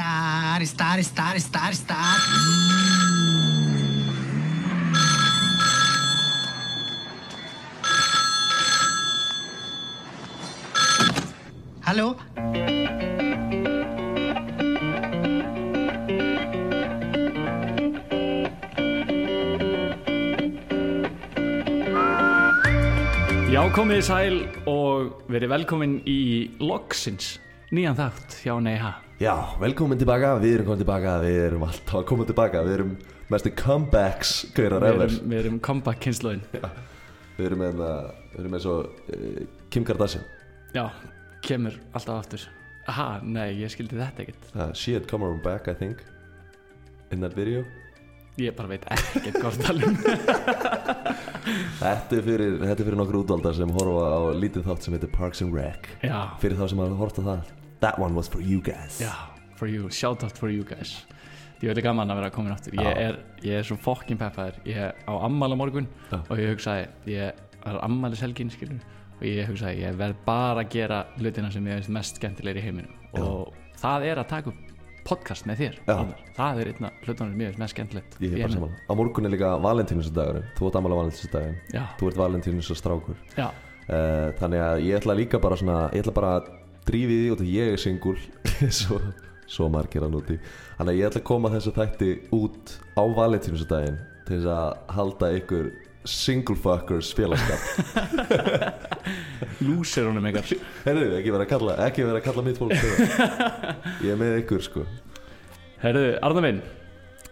Star, star, star, star, star. Hallo? Já, komið þið sæl og verið velkomin í Logsins, nýjan þátt hjá Neiha. Já, velkomin tilbaka, við erum komin tilbaka, við erum alltaf að koma tilbaka, við erum mestu comebacks gaurar ever við erum comeback kynnslóðin. Við erum með, við erum með svo uh, Kim Kardashian Já, kemur alltaf aftur. Aha, nei, ég skildi þetta ekkert. uh, She had come around back, I think In that video Ég bara veit ekkert hvort talum. Þetta er fyrir, þetta er fyrir nokkur útvaldar sem horfa á lítið þátt sem heitir Parks and Rec Já, Fyrir þá sem hafa hort á það That one was for you guys já, for you, shout out for you guys. Ég veit gaman að vera komin aftur. Ég er, ég er svo fokkin peppaður. Ég er á ammali morgun Já. og ég hugsaði, ég er ammali selgin, skilur. Og ég hugsaði, ég verð bara að gera hlutina sem ég veist mest skemmtilegir í heiminum. Og það er að taka upp podcast með þér. Það er einna hlutunum veist mest skemmtilegt. Ég er bara saman Á morgun er líka Valentínusdagurinn Þú ert ammala Valentínusdagurinn Já, Þú ert já, uh, Þannig að ég ætla líka bara svona Ég ætla bara að drífi því út að ég er singul svo, svo margir að núti Þannig að ég ætla að koma þessu þætti út á Valentínusdaginn Til þess að halda ykkur single fuckers félagskap lúsir honum einhver. Herðu, ekki vera að kalla, ekki vera að kalla mitt fólk. Ég er með ykkur sko Herðu, Arna minn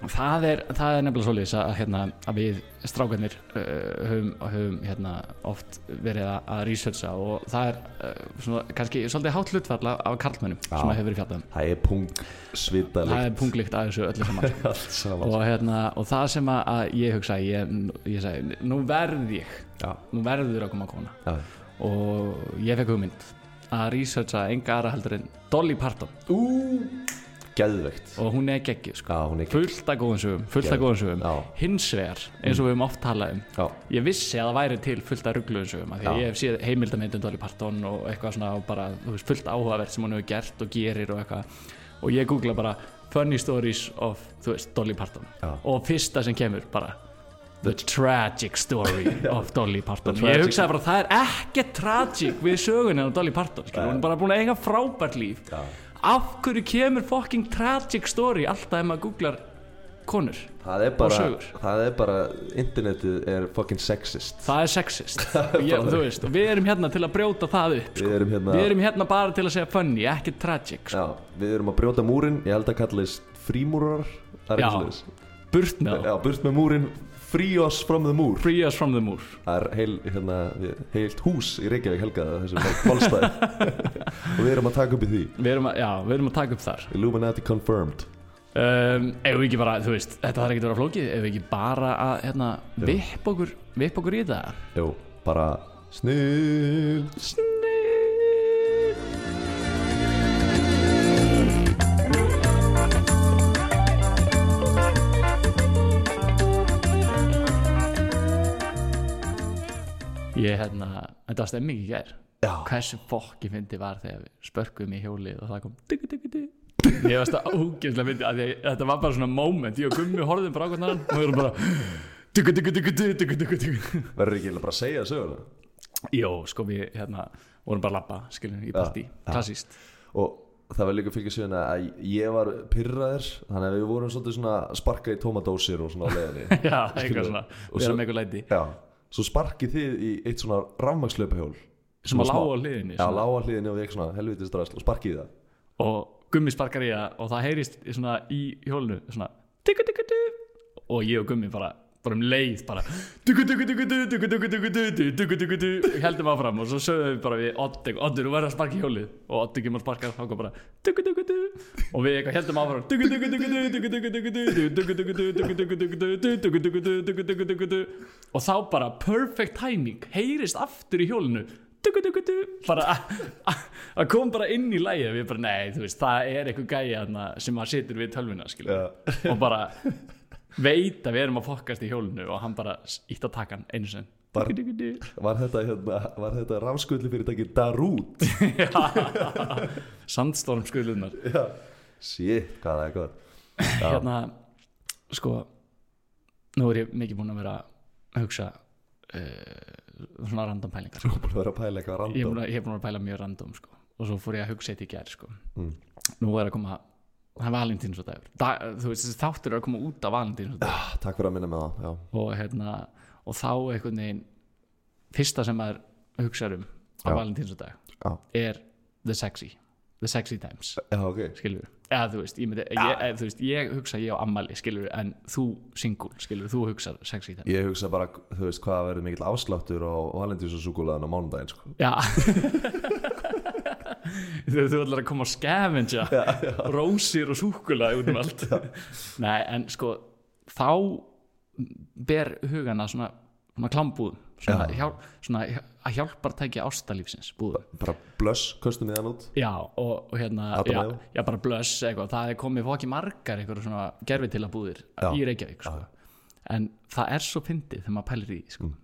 það er, það er nefnilega svolítið að, hérna, að við strákarnir uh, höfum, höfum hérna, oft verið að, að researcha og það er uh, svona, kannski svolítið hátt hlutfalla af karlmönnum sem að hefur verið fjallað um. Það er pung svitalegt það er punglikt að þessu öllu saman. Og, hérna, og það sem að, að ég hugsa ég, ég segi, nú verð ég Já, nú verður að koma kona. Já. Og ég fekk hugmynd að researcha enga aðra heldur en Dolly Parton. Ú, geðveikt. Og hún er geggið sko. Fullt af góðum sögum sögum. Hins vegar, eins og við höfum oft talað um Já, ég vissi að það væri til fullt af ruggluðum sögum því að Já. ég hef séð heimildamindum Dolly Parton og eitthvað svona og bara veist, fullt áhugavert sem hún hefur gert og gerir og eitthvað. Og ég googla bara funny stories of veist, Dolly Parton. Já. og fyrsta sem kemur bara the tragic story of Dolly Parton. Ég hugsaði bara það er ekkert tragic við sögunni á Dolly Parton hún er bara búin að eiga frábært líf. Já af hverju kemur fucking tragic story alltaf ef maður googlar konur Það er bara, það er bara, internetið er fucking sexist það er sexist þú veist, og við erum hérna til að brjóta það upp sko. Við erum hérna, við erum hérna bara til að segja funny, ekki tragic sko. já, við erum að brjóta múrin Ég held að kallist frímúrar Það er Já. burt með Já, burt með múrin Free us from the múr free us from the moor. Það er heil, hérna, heilt hús í Reykjavík helgað Þessu málstæði Og við erum að taka upp í því. Við erum að, já, við erum að taka upp þar. Illuminati confirmed. Um, ef við ekki bara, þú veist, þetta þarf ekki að vera flókið. Ef við ekki bara að, hérna, vipp okkur vipp okkur í þetta? Jú, bara snill Snill Ég hérna, þetta var stemming í gær. Já, Hversu fokki fyndi var þegar við spörkum í hjólið og það kom diggu diggu diggu Ég varst að ógeðslega fyndi að að þetta var bara svona moment. Ég og Gummi horfðum bara á hvernig hann og við erum bara diggu diggu diggu diggu diggu diggu verður ekki bara að segja söguna? Jó, sko við hérna vorum bara að labba, skiljum, í partí, já. klassíst Og það var líka fylgja söguna að ég var pyrraður Þannig að við vorum svona sparka í tómadósir og svona á leiðinni. Já, eitthvað svona, svo- með eitthvað læti. Já, svo sparkið þið í eitt svona rafmakslöpahjól sem að lága hliðinni Já, lága hliðinni og við eitthvað svona helvitist drasl og sparkið það. Og Gummi sparkar í það og það heyrist svona í hjólinu svona diggu diggu diggu og ég og Gummi bara bara um leið bara heldum áfram og svo sögðum við bara við Oddur, Oddur, þú verður að sparka hjólið og Oddur kemur að sparka og hann kom bara og við heldum áfram og þá bara perfect timing heyrist aftur í hjólinu bara að kom bara inn í lægi og við bara, nei, þú veist, það er eitthvað gæja sem að setur við tölvina og bara veit að við erum að fokkast í hjólinu og hann bara ítt að taka hann einu sen Bara- Var þetta, hérna, þetta rafskulli fyrirtæki Darút sandstorm skulunar Já. Shit, hvað það er Já, hérna sko nú er ég mikið búin að vera að hugsa uh, svona random pælingar. Sko. Vera pæla eitthvað ég er random. búin að, ég er búin að pæla mjög random sko. og svo fór ég að hugsa þetta í gær sko. Mm. nú er að koma það er valentíns og dagur da, þú veist þessi þáttur er að koma út af valentíns og dagur Ah, Takk fyrir að minna með það og, hérna, og þá einhvern veginn fyrsta sem maður hugsa um á Já. valentíns og dag já, er the sexy. The sexy times. Já ok. Skilur eða þú veist, ég, myndi, ég, eða, þú veist ég hugsa ég á ammali skilur en þú single skilur þú hugsa sexy times. Ég hugsa bara, þú veist, hvað verður mikill afsláttur á valentínsasúkulaðan á mánudaginn sko. já þú, þú ætlar að koma að scavenja rósir og súkula út um allt. Nei en sko þá ber hugana svona, svona klambúðum svona, Já. hjálp, svona að hjálpar tækja ástalífsins búðum Bara blöss, köstum við hann út. Já, og, og hérna já, já, bara blöss eitthvað. Það er komið fóki margar gerfi til að búðir í Reykjavík sko. En það er svo fyndið þegar maður pælir í sko. Mm.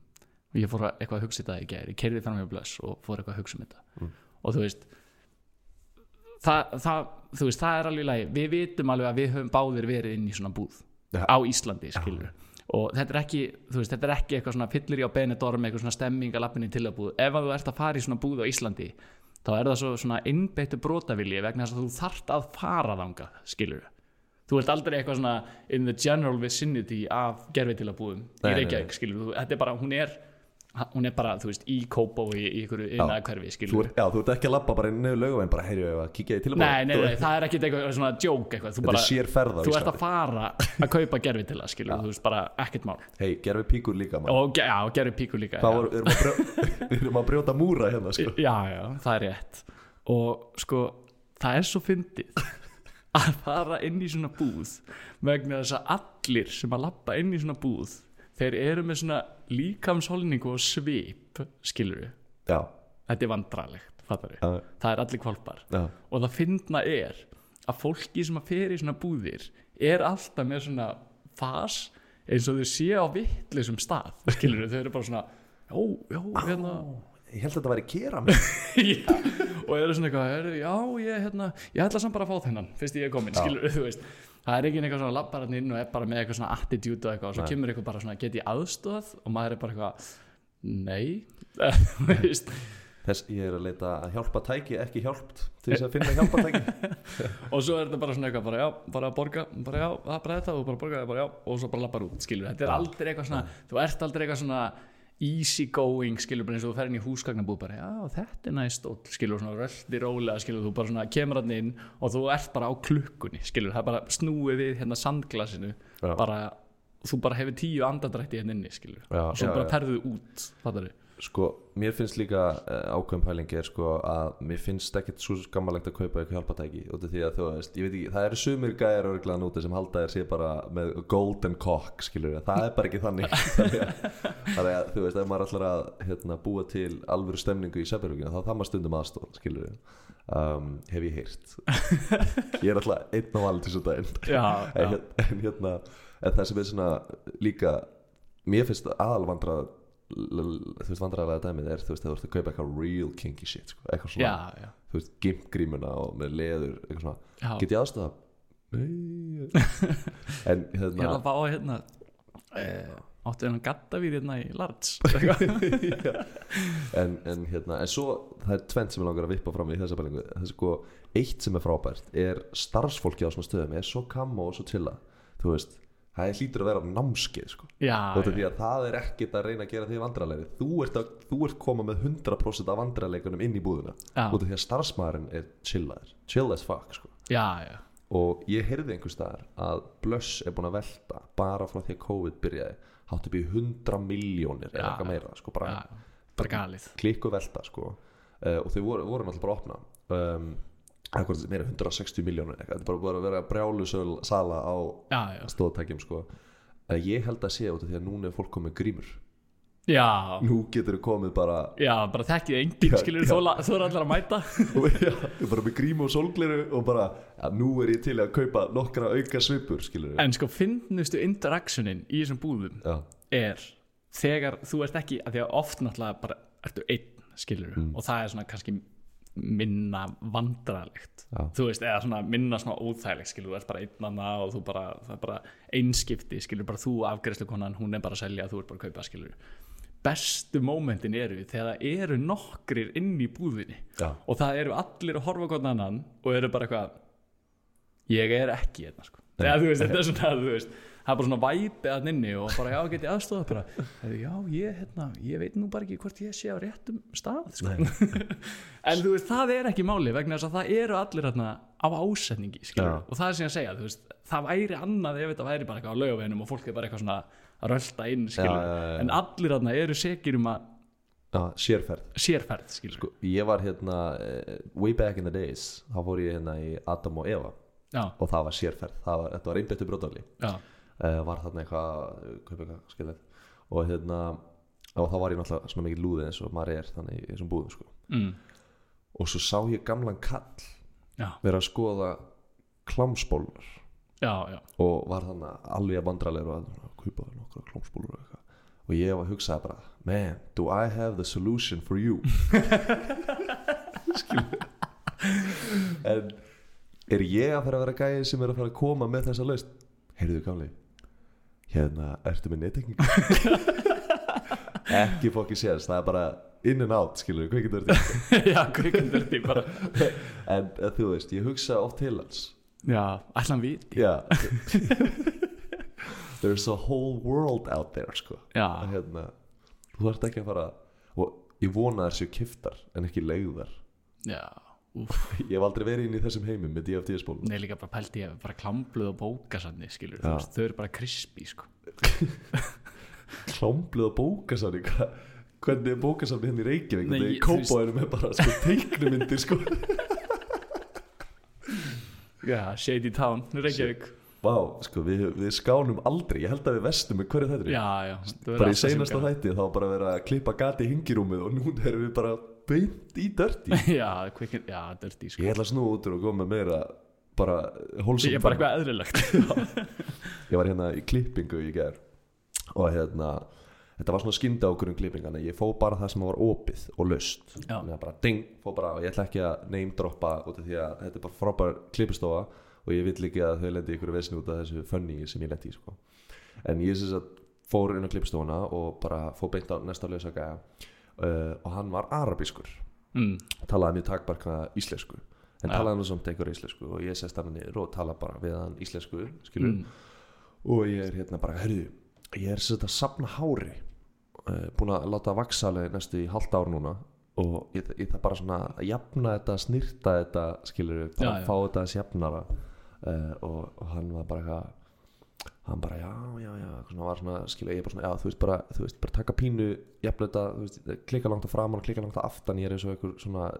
og ég fór að eitthvað að hugsa þetta í gær. Ég keirði fram með blöss og fór eitthvað að hugsa um þetta. Mm. og þú veist það, það, þú veist, það er alveg í lagi. Við vitum alveg að við höfum báðir verið inn í svona búð Já. á Íslandi skilur og þetta er ekki, þú veist, þetta er ekki eitthvað svona fyllir í á Benidorm, eitthvað svona stemming að lappinni til að búð, ef að þú ert að fara í svona búð á Íslandi, þá er það svo svona innbeittu brotavilji vegna þess að þú þart að fara þangað, skilur þú ert aldrei eitthvað svona in the general vicinity af gerfi til að búðum í Reykjavík, skilur þetta er bara, hún er hún er bara, þú veist, í Kópó í, í hverfi, Þú skilur já, þú ert ekki að labba bara inn niður lögum en bara heyrju að kíkja í tilbúið Nei, nei, nei, það er ekki eitthvað svona joke eitthvað, þú bara, er sér ferð á þú ert að fara að kaupa gerfi til það, skilur, þú veist, bara ekkert mál. Hei, gerfi píkur líka maður. Og já, og gerfi píku líka við erum að við erum að brjóta múra hérna sko. já, já, það er rétt. Og sko, það er svo fyndið að fara inn í svona búð vegna þess að allir sem að lappa inn í svona búð þeir eru með svona líkamsholningu og svip skilur við, Já, þetta er vandralegt fattar við, það er allir kvalpar já. Og það fyndna er að fólki sem að fer í svona búðir er alltaf með svona fas eins og þau séu á vittlisum stað skilur þau eru bara svona já, já, hérna. Ég held að þetta væri kera og eru svona eitthvað er, já, ég, hérna, ég ætla samt bara að fá þennan fyrst ég er komin, skilur þú veist það er ekki eitthvað svona labbar hann inn og er bara með eitthvað svona attitude og eitthvað og svo kemur eitthvað bara svona get ég aðstóð og maður er bara eitthvað nei, Þess, ég er að leita að hjálpa tæki ekki hjálpt til þess að finna hjálpa tæki og svo er þetta bara svona eitthvað bara já, bara að borga, bara já, það er bara þetta og bara borga, bara já, og svo bara lappar út, skilur. Þetta er aldrei eitthvað svona, þú ert aldrei eitthvað svona easy going, skilur bara eins og þú fer inn í húsgagnabúð bara, já, þetta er næst stóll, skilur svona röldi rólega, skilur þú bara svona kemur hann inn og þú ert bara á klukkunni, skilur það er bara snúið við hérna sandglasinu Já. bara, þú bara hefur tíu andadrætti hérna inni, skilur Já, og svo já, bara ferðu út, fattar Sko, mér finnst líka uh, ákveðum pælingi er sko að mér finnst ekkert svo skammalegt að kaupa eitthvað hjálpatæki út af því að þú veist, ég veit ekki, það eru sumir gæjar örglega núti sem halda þér sé bara með golden cock, skilur við, það er bara ekki þannig. Þannig að, þannig að þú veist, ef maður ætlar að hérna, búa til alvöru stemningu í Sæbergina, þá það maður stundum aðstof, skilur við um, hef ég heyrt. Ég er alltaf einn á alveg þessu daginn. Já, en, já, hér- en hérna en það sem er svona líka mér finnst aðal vandrað þú veist vandræðlega dæmið er þú veist, þú ert að kaupa eitthvað real kinky shit sko. eitthvað svona, já, já, þú veist, gimpgrímuna og með leður, eitthvað svona. Get ég aðstofa? Nei. En hérna að fá hérna eh, Áttu hennan gattavír hérna í Lards en, en hérna, en svo það er tvent sem ég langar að vippa fram í þessa bælingu það er sko, eitt sem er frábært er starfsfólki á svona stöðum er svo kammo og svo chilla, þú veist það hlýtur að vera námskeið sko það er ekkert að reyna að gera því vandrarlegri þú ert, að, þú ert koma með 100% af vandrarleikunum inn í búðina Já. út af því að starfsmæðurinn er chillaður chill as fuck sko. já, já. og ég heyrði einhvers staðar að Blöss er búin að velta bara frá því að COVID byrjaði hátt upp í 100 miljónir eða eitthvað meira sko, bara. Bara klikku velta sko. uh, og þau voru, voru náttúrulega bara opna um, meira 160 miljónir eitthvað. þetta er bara búin að vera brjálu sala á Já, já, stóðtækjum sko. ég held að sé út af því að núna er fólk komið grímur. Já. Nú getur þú komið bara Já, bara þekkið enginn, skilur þú er allir að mæta. Bara með grímu og sólgleru og bara, nú er ég til að kaupa nokkra auka svipur, skilur En sko, finnustu interaktionin í þessum búðum já, er þegar þú ert ekki, að því að oft náttúrulega bara ertu einn, skilur Mm. og það er svona kannski minna vandralegt þú veist, eða svona minna svona óþægilegt skilur, þú ert bara einnanna og þú bara það er bara einskipti, skilur, bara þú afgreðslu konan, hún er bara að selja, þú ert bara að kaupa skilur. Bestu mómentin eru þegar það eru nokkrir inn í búðinni Já. og það eru allir að horfa hvort annan og eru bara eitthvað ég er ekki hérna sko. Þegar, þú veist, þetta er svona, þú veist það er bara svona væpið að nynni og bara já, get ég aðstofa bara, "Heyrðu, já, ég, hérna, ég veit nú bara ekki hvort ég sé á réttum stað sko. en þú veist, það er ekki máli vegna þess að það eru allir hérna á ásetningi skilur, Já. og það er sem ég að segja, þú veist það væri annað ef þetta væri bara eitthvað á laugaveginum og fólk er bara eitthvað svona að rölda inn skilur, já, já. en allir hérna eru sekir um að sérferð. Sérferð skilur, Sko, ég var hérna uh, way back in the days þá fór ég hérna í Adam og Eva. Já, og það var sérferð, það var, þetta var einbyttu brotalli já, uh, var þarna eitthvað kaupa eitthvað skilið og hérna og þá var ég náttúrulega svona mikið lúðið eins og maður er þannig í þessum búðum sko. Mm, og svo sá ég gamlan kall já, vera að skoða já og var þannig alveg að vandralegur og að kaupa nokkra klámsbólur og eitthvað. Og ég var að hugsaði bara man, do I have the solution for you? En er ég að fara að vera gæði sem er að fara að koma með þessa laust heyrðu gamli hérna, ertu með nettekningu ekki fokki sést það er bara in and out, skilur þetta já, kvikundur því bara. En eh, þú veist, ég hugsa oft til hans. Já, allan við já. There's a whole world out there sko. Já, hérna, þú ert ekki að fara og ég vona þær séu kiftar en ekki leiðar já, úf ég hef aldrei verið inn í þessum heimum með DFT-spólum Nei, líka bara pælti ég bara klámbluð og bókasafni skilur, þú veist, þau eru bara crispy sko. klámblið og bókasafni hva, hvernig er bókasafni henni í Reykjavík? Nei, veist- kópáinu með bara sko, teiknumyndir sko. Já, Shady Town, Reykjavík. Vá, sko, við, við skánum aldrei. Ég held að við vestum með hverju þetta er Já, já bara í seinasta þætti þá bara verið að klippa gati í hingirúmið og nú erum við bara beint í dörti Já, kvikin, já, dirty sko. ég ætla að snúa út og koma með meira bara hólsum Ég er bara eitthvað eðlilegt. Ég var hérna í klippingu í ger og hérna þetta var svona skynda okkur um klippingana ég fó bara það sem var opið og löst bara ding, fó bara og ég ætla ekki að name droppa út af því að þetta er bara frábær klippistofa og ég vill ekki að þau lendi ykkur vesni út af þessu funny sem ég lendi í sko. en ég syns að fór inn á klippstofuna og bara fór beint á næsta lösa gæja uh, og hann var arabískur. Mm, talaði mjög takbarka íslensku. En Já. talaði hann samt einhver íslensku og ég sest hann niður og tala bara við hann íslensku skilur mm, og ég er hérna bara, herðu ég er sett að sapna hári uh, búin að láta vaksa alveg næstu í halvt ár núna og ég, ég það bara svona að jafna þetta snirta þetta skilur bara Já, já. fá þetta að sjafnara uh, og, og hann var bara eitthvað hann bara já, já, já svona var svona, skilur, ég bara svona, já, þú veist bara þú veist, bara taka pínu, jafna þetta þú veist, klika langt að framan og klika langt að aftan ég er eins og einhver svona,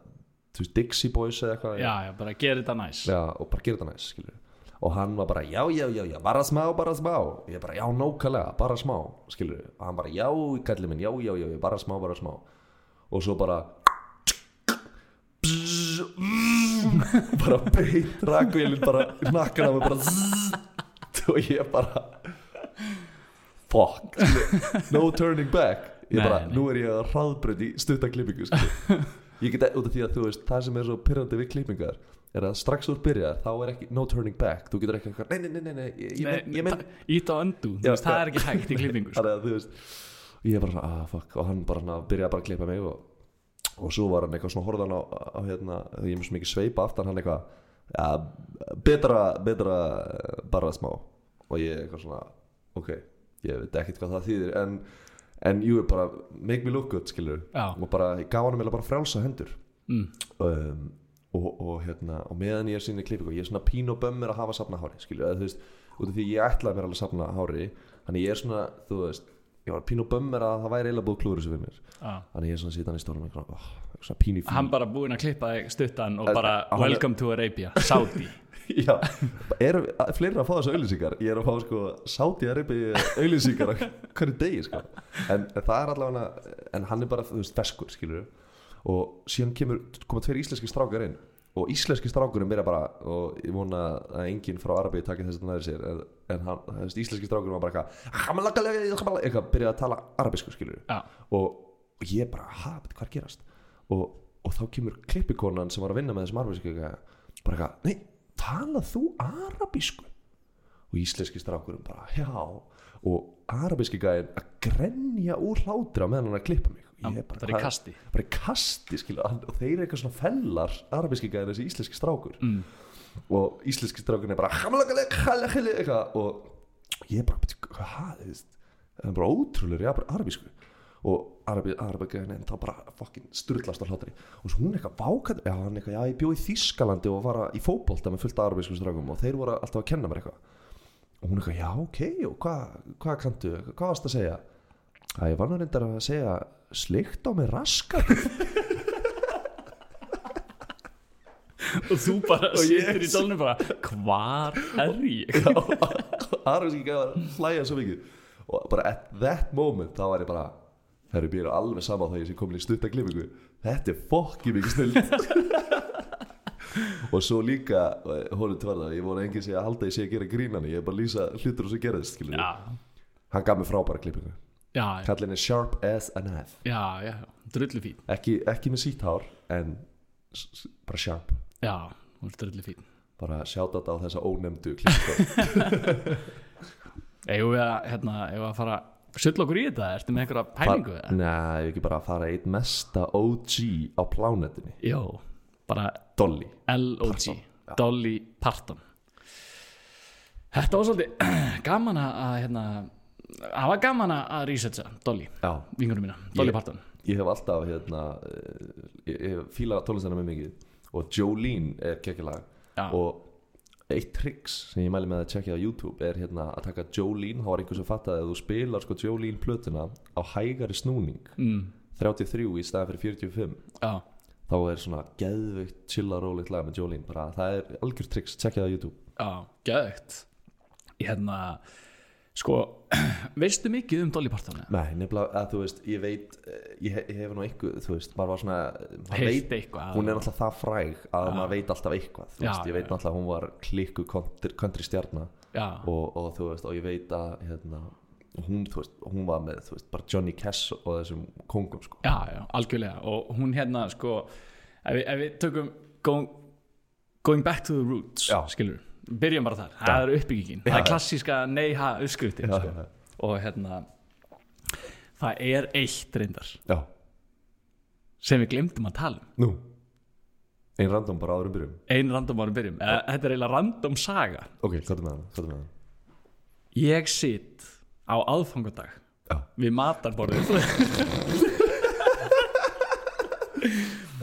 þú veist, Dixie Boys eða eitthvað. Já, já, bara gera þetta næs. Já, og bara gera þetta næst skilur og hann var bara já, já, já, já, bara smá, bara smá. Ég bara, já, nókalega, bara smá skilur, og hann bara, já, kallið minn já, já, já, já, bara smá, bara smá. Og svo bara bara beitt rakvélinn bara nakkan af mig bara og ég bara fuck. No turning back. Ég Nei, bara, nei. nú er ég að hraðbrönd í stuttaklippingu ég get út af því að þú veist það sem er svo pyrrandi við klippingar er að strax úr byrjar þá er ekki no turning back. Þú getur ekki eitthvað, nei, nei, nei, nei, nei ég, ég, men, ég men Ít á öndu, þú veist, það er ekki hægt í klippingu sko. þannig að þú veist ég er bara svona, ah fuck. Og hann bara byrjaði bara að klippa mig og, og svo var hann eitthvað svona horfðan á, á hérna, ég er svo mikið sveipa aftan hann eitthvað ja, betra, betra bara smá og ég eitthvað svona, ok ég veit ekkert hvað það þýðir en, en jú, bara make me look good skilur Já. og bara, ég gaf hann meðlega bara frjálsa hendur. Mm, um, og, og, hérna, og meðan ég er sinni klippingu ég er svona pín og bömmir að hafa safna hári skilju, eða þú veist, út af því ég ætlaði mér alveg að safna hári þannig ég er svona, þú veist ég var pín og bömmir að það væri eiginlega búið klúður þessu fyrir mér. Já. þannig ég er svona síðan í stórum eitthvað, oh, svona pín í fí Hann bara búinn að klippa þig stuttan og bara er- Welcome to Arabia, Saudi já, er fleiri að fá þessu auðlýsingar ég er að fá sko reypi auðlýsingar hverju degi sko. En, það er allavega en hann er bara, þú veist, feskur skilur og síðan kemur, koma tveir íslenski strákar inn. Og íslenski strákurinn byrja bara og ég vona að enginn frá Arabíu takki þess að næri sér en, en hann, þessi íslenski strákurinn var bara eitthvað eitthvað byrjaði að tala arabísku skilur Já, og, og ég bara, ha, betur hvað er gerast? Og og þá kemur klippikonan sem var að vinna með þessum arabísku gæja, bara eitthvað, nei, talað þú arabísku? Og íslenski strákurum bara, já. Og arabíski gæðin að grenja úr hlátra meðan hann er að klippa mig. Það er í kasti. bara í kasti skilur, hann, og þeir eru eitthvað svona fellar arabíski gæðin þessi íslenski strákur. Mm. og íslenski strákurinn er bara og ég er bara, "Bíddu, hvað, þú veist það er bara ótrúlega arabísku og arabi, arabíkagæðin þá bara fokkin sturlast á hlátri. Og svo hún er eitthvað vákað, já hann eitthvað, já ég bjóð í Þískalandi og var að- í fótbolta með fullt arabísku strákum og þeir voru alltaf að kenna mér eitthvað. Og hún er eitthvað, já ok, og hvað hva kanntu, hvað varst að segja? Að ég var nú reyndar að segja slikt á mig raskat og þú bara Og ég- situr í dólnum bara hvar er ég? Arabíski gæðar hlæja svo mikið. Og bara at that moment þá var ég bara það eru býra alveg sama þegar ég sé komin í stutta klippingu. Þetta er fokki mikið snill og svo líka hórum til verða, ég voru enginn sé að halda ég sé að gera grínani, ég er bara að lýsa hlutur og sem gerðist, já, hann gaf mér frábæra klippingu, kallin er sharp as a knife já, já drullu fín. Ekki, ekki með sítt hár en bara sharp. Já, drullu fín. Bara sjáta þetta á þessa ónefndu klippingu. Eigum við að, hérna, við að fara sull okkur í þetta, ertu með einhverja pælingu? Nei, ekki bara að fara einn mesta OG á plánetinni Jó, bara Dolly LOG. Dolly Parton. Þetta var svolítið gaman að hérna, það var gaman að researcha Dolly, Já, vingunum mína, Dolly Ég- Parton. ég hef alltaf hérna eh, ég, hef fílað tónlistina með mikið og Jolene er kekkjalag Já, og eitt tricks sem ég mæli með að tjekkja á YouTube er hérna að taka Jolene þá var einhver sem fattaði að þú spilar sko Jolene plötuna á hægari snúning. Mm, 33 í staðan fyrir 45 já, þá er svona geðveikt chilla rólegt lag með Jolene bara það er algjör tricks, tjekkja það á YouTube. Já, geðvegt Hérna, sko veistu mikið um Dolly Parton? Nei, nefnilega að þú veist, ég veit eh, ég, ég hef nú eitthvað, þú veist, maður var svona maður veit, eitthvað hún er alltaf það fræg að Já. maður veit alltaf eitthvað þú veist, ég veit alltaf að hún var klikku country, country stjarna Já, og, og þú veist, og ég veit að hérna, hún, þú veist, hún var með þú veist, bara Johnny Cash og þessum kongum sko. já, já, algjörlega og hún hérna, sko ef við, ef við tökum going, going back to the roots, skilur byrjum bara þar, það er uppbyggingin. Það Já, er já. klassíska nei-ha uppskriftin já, sko. já, og hérna það er eitt reyndar já, sem við glemdum að tala um. Nú? Ein random bara áður um byrjum. Ein random árum byrjum, eða, þetta er eiginlega random saga. Ok, hvað er með hana? Ég sitt á aðfangadag já, við matarborðið.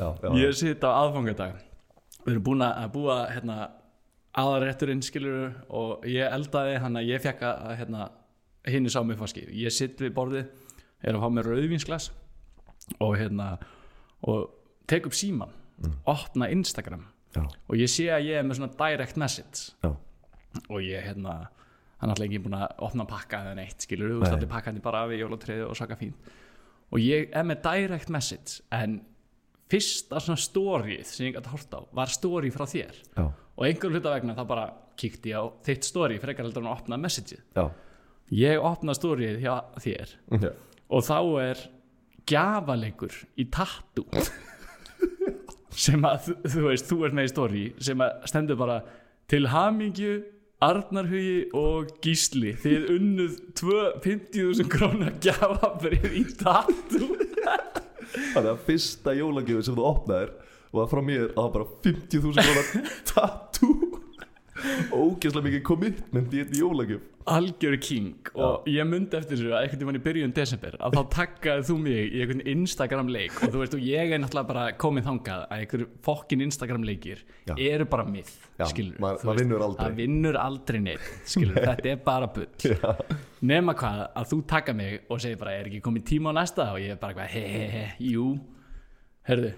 Já, já, ég sitt á aðfangadag. Við erum búin að búa hérna, aðarétturinn skilur og ég eldaði hann að ég fekk að hérna, hinni sá mig faski ég sitt við borðið, er að fá mér rauðvínsglas og hérna og tek upp síman opna Instagram já, og ég sé að ég er með svona direct message já, og ég hérna hann er alltaf ekki búin að opna pakka eða neitt skilur, þú veist allir pakkandi bara við jólatriði og svaka fín og ég er með direct message en fyrsta svona storyð sem ég gæti hort á var story frá þér. Já, og einhver hluta vegna þá bara kíkti ég á þitt story frekar heldur en að opna messageið já, ég opna storyð hjá þér. Já. og þá er gjafalegur í tattoo sem að þú- veist, þú ert með í story sem að stendur bara til hamingju Arnarhugi og Gísli. Þið unnuð 50.000 krónar gjafabrið í tattoo Þannig að fyrsta jólagjöfu sem þú opnaðir var frá mér að bara 50.000 krónar tattoo ógeðslega mikið commitment í þetta jólagjöf. Algjör king. Og ég myndi eftir þessu að einhvern tímann í byrjun desember að þá takkaði þú mig í einhvern Instagram leik. Og þú veist og ég er náttúrulega bara komið þangað að einhver fokkin Instagram leikir Já. eru bara mið skilur maður- maður vinnur aldrei. það vinnur aldrei neitt skilur þetta er bara bull. Nema hvað að þú taka mig og segir bara er ekki komið tíma á næsta? Og ég er bara hvað he he he jú. Herðu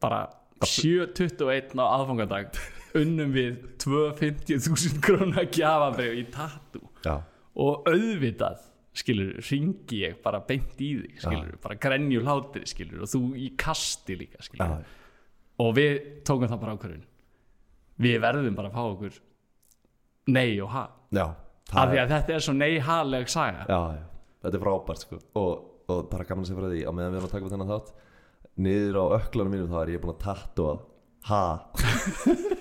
bara 7.21 á aðfangadag unnum við 250.000 krónar gjafabrif í tattoo. Já, og auðvitað skilur, ringi ég bara beint í þig skilur, bara grenju hlátri skilur og þú í kasti líka skilur já, og við tókum það bara ákvörðun. Við verðum bara að fá okkur nei og ha. Já af því að þetta er svo nei-haleg saga. Já, já, þetta er frábært sko. Og, og bara gaman að segja frá því á meðan við erum að taka upp þennan þátt niður á öklanum mínum þá er ég búin að tattua ha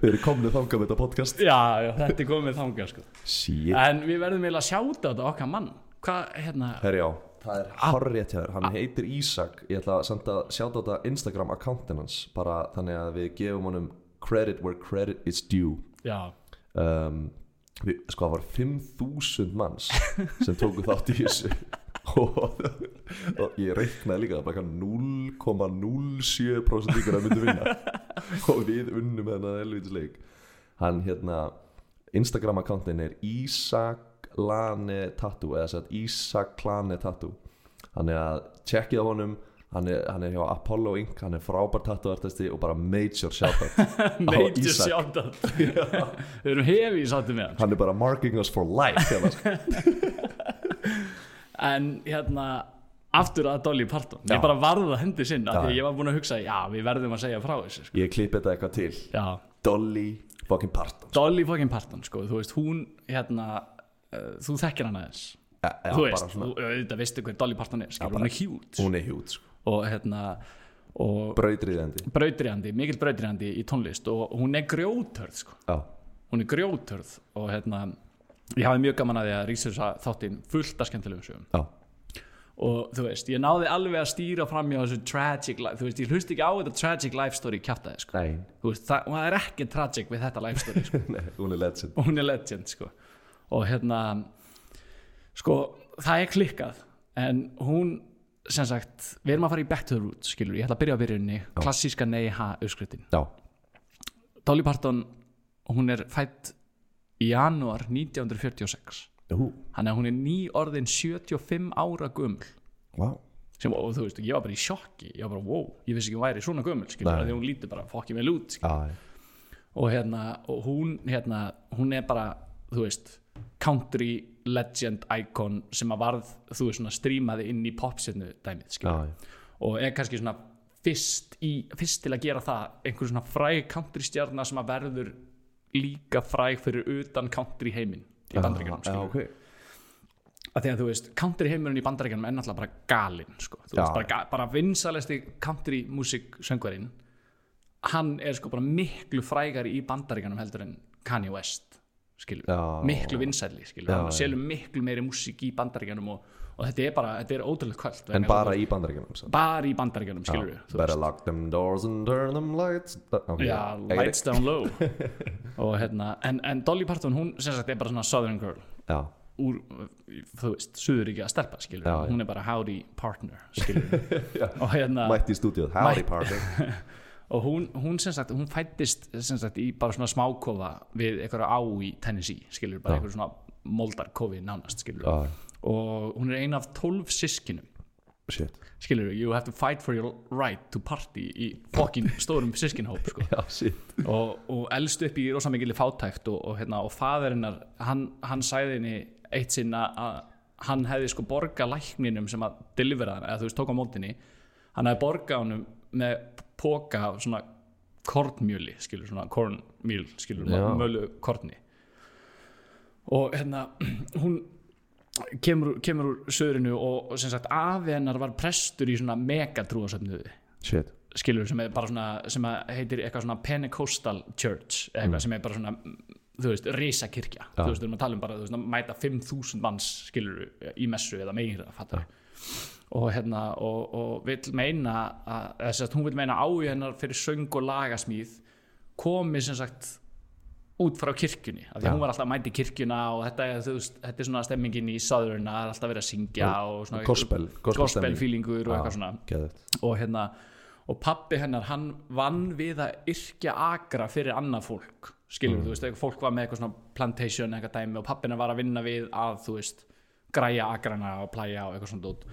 við erum komnið þangað með þetta podcast. Já, já, þetta er komið þangað sko. en við verðum eiginlega að sjáta þetta okkar mann. Hvað, hérna, herri á það er horrið hjá þér, hann heitir Ísak. Ég ætla að senda sjáta þetta Instagram accountin hans bara þannig að við gefum honum credit where credit is due. Já. Um, við, sko það var 5.000 manns sem tóku þátt í þessu og, og ég reiknaði líka það bara eitthvað 0,07% líkur að myndu vinna. Og við unnum þennan elvítisleik hann hérna Instagram accountin er Ísak Lane Tattoo eða sett Ísak Lane Tattoo. Hann er að tjekkið á honum hann er, hann er hjá Apollo Inc hann er frábær tattoo-artisti og bara major shoutout major sjáta við erum hefi í sátti með hann. Hann er bara marking us for life hérna, sko. en hérna aftur að Dolly Parton Já. ég bara varði að hendi sinna Já. því að ég var búin að hugsa já við verðum að segja frá þessu sko. ég klippi þetta eitthvað til já, Dolly fucking Parton Dolly fucking Parton sko, þú veist hún hérna uh, þú þekkir hana þess ja, ja, þú veist, svona, þú auðvitað veistu hver Dolly Parton er skilur, bara- hún er hjút hún er hjút sko. og hérna og brautriðandi brautriðandi, mikill brautriðandi í tónlist og hún er grjótörð sko. já, hún er grjótörð og hérna ég hafði mjög gaman að því að rísa þáttinn fullt af skemmtilegum sögum. Já, og þú veist, ég náði alveg að stýra fram hjá þessu tragic life, þú veist, ég hlust ekki á þetta tragic life story kjátaði, sko. Veist, það, það er ekki tragic við þetta life story, sko. Nei hún er legend. Hún er legend, sko. Og hérna sko, það er klikkað en hún, sem sagt við erum að fara í back to the roots, skilur ég ætla að byrja á byrjunni, klassíska nei ha uppskritin já, Dolly Parton, hún er fætt í janúar 1946 jú, hann er hún er nýorðin 75 ára gömul. Wow sem, og þú veist, ég var bara í sjokki. Ég var bara, wow, ég vissi ekki hún væri svona gömul því hún lítur bara fokkið vel út skilur. já, og hérna, og hún hérna, hún er bara, þú veist country legend icon sem að varð, þú veist, svona strímaði inn í popsinu dæmið, skilur já, og er kannski svona fyrst, í, fyrst til að gera það einhver svona fræg country stjarnar sem að verður líka fræg fyrir utan country heiminn í bandaríkjunum, já, skilur ok. Að því að þú veist, country heimurinn í bandaríkjanum er náttúrulega bara galinn sko. Bara, bara vinsalesti country músík söngvarinn hann er sko bara miklu frægari í bandaríkjanum heldur en Kanye West skilur, Já. miklu vinsæli skilur, Já, hann selur miklu meiri músík í bandaríkjanum og, og þetta er bara, þetta er ótrúlega kvöld en bara í bandaríkjunum bara í bandaríkjanum skilur við better lock them doors and turn them lights okay. Já, lights down low. Og hérna, en, en Dolly Parton hún sem sagt er bara svona southern girl. Já, úr, þú veist, suður ekki að stelpa skilur, Já, já. hún er bara howdy partner skilur og hérna mætti í stúdíu howdy party og hún, hún sem sagt, hún fættist sem sagt í bara svona smákofa við einhverja á í Tennessee skilur, bara Já. einhverja svona moldarkofi nánast skilur, já, og hún er ein af tólf sískinum shit. Skilur, you have to fight for your right to party í fokkin stórum sískinhóp sko. já, shit. Og, og elst upp í rosa mikil fátækt og, og, hérna, og faðurinnar hann, hann sæði henni eitt sinna að hann hefði sko borga lækninum sem að delivera hann, eða þú veist tók á mótinni hann hefði borgað honum með póka af svona kornmjöli skilur, svona kornmjöl skilur, Já. mölu korni og hérna hún kemur, kemur úr söðrinu og, og sem sagt afi hennar var prestur í svona megatrúasöfnuði shit. Skilur sem er bara svona sem að heitir eitthvað svona Pentecostal Church eitthvað sem er bara svona þú veist, risakirkja, þú veist, við erum að tala um bara veist, að mæta 5.000 manns skilur í messu eða meira, fattar. Og hérna, og, og vill meina að, sem sagt, hún vill meina áhuga hennar fyrir söng og lagasmíð komi sem sagt út frá kirkjunni, af því að hún var alltaf að mæti kirkjuna og þetta þetta er svona stemmingin í sáðurina, það er alltaf verið að syngja og svona gospel, gospel feelingur og eitthvað svona. Geðvegt. og hérna og pappi hennar hann vann við að yrkja agra fyrir annað fólk skilur þú veist, fólk var með eitthvað svona plantation eitthvað dæmi og pappi hennar var að vinna við að þú veist, græja agrana og plæja og eitthvað svona dót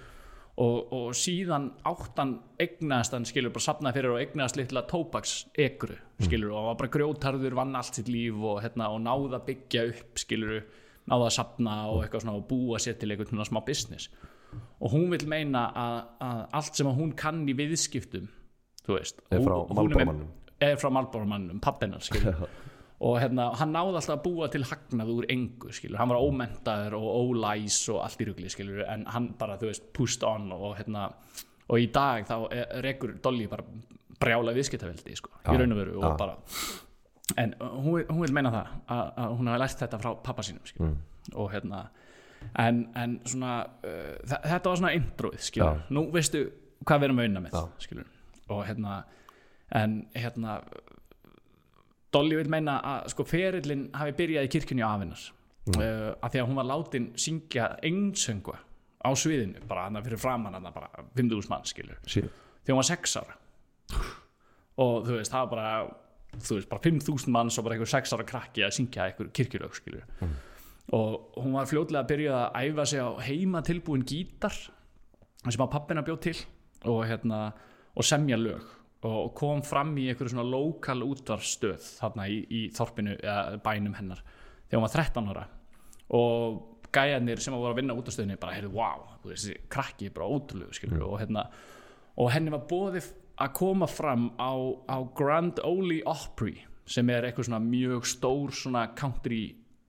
og, og síðan áttan egnaðast hann skilur bara sapnaði fyrir og egnaðast litla tópaks ekru skilur og hann var bara grjótarður vann allt sitt líf og, hérna, og náða byggja upp skilur náða að sapna og eitthvað svona og búa sér til eitthvað svona smá business. Og hún vil meina að, að allt sem að hún kann í viðskiptum þú veist hún- frá hún er með- er frá Malbormannum, pappennar skilur og hérna, hann náði alltaf að búa til hagnað úr engu, skilur, hann var ómentaður og ólæs og allt í rugli, skilur, en hann bara, þú veist, pushed on og hérna, og í dag þá er- rekur Dolly bara brjála viðskiptaveldi sko, Já, í raun og veru og já. bara en hún, vil- hún vil meina það að, að hún hafi lært þetta frá pappa sínum skilur. Mm. og hérna en, en svona uh, þetta var svona introið skilur. Já. nú veistu hvað við erum að unna með skilur. og hérna en hérna Dolly vil meina að sko ferillin hafi byrjað í kirkjunni á afinnar mm. uh, að því að hún var látin syngja einsöngva á sviðinu bara hann fyrir framann hann bara 5.000 mann skilur Shit. þegar hún var 6 ára. Og þú veist það var bara þú veist bara 5.000 manns og bara einhver 6 ára krakki að syngja einhver kirkjulög skilur og hún var fljótlega að byrja að æfa sig á heima tilbúin gítar sem að pappina bjóð til og hérna og semja lög og kom fram í einhverju svona lokal útvarstöð þarna í, í þorpinu eða bænum hennar þegar hún var 13 ára. Og gæjarnir sem voru að vinna út á stöðinni bara heyrðu, wow, þessi krakki bara ótrúlegu skilur og hérna og henni var bóðið að koma fram á, á Grand Ole Opry sem er eitthvað svona mjög stór svona country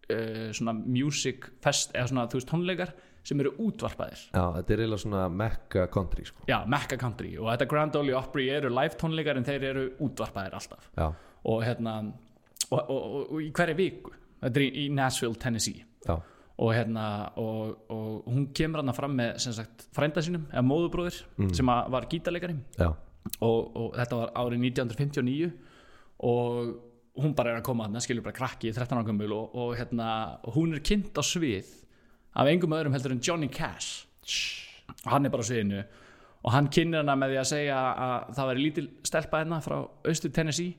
uh, svona music fest eða svona þú veist tónleikar sem eru útvarpaðir. Já, þetta er eiginlega svona mekka country sko. já, Mecca Country. Og þetta Grand Ole Opry eru live tónleikar en þeir eru útvarpaðir alltaf. Já, og hérna og, og, og, og í hverju viku. Þetta er í, í Nashville, Tennessee. Já, og hérna og, og hún kemur hann fram með sem sagt frænda sínum eða móðubróðir sem að var gítarleikari. Og, og þetta var árið 1959 og hún bara er að koma hann skilur bara krakki í 13 ára gömul. Og, og hérna hún er kynnt á svið af engum öðrum heldur en Johnny Cash. Og hann er bara á sviðinu. Og hann kynir hana með því að segja að það væri lítil stelpa hérna frá austur Tennessee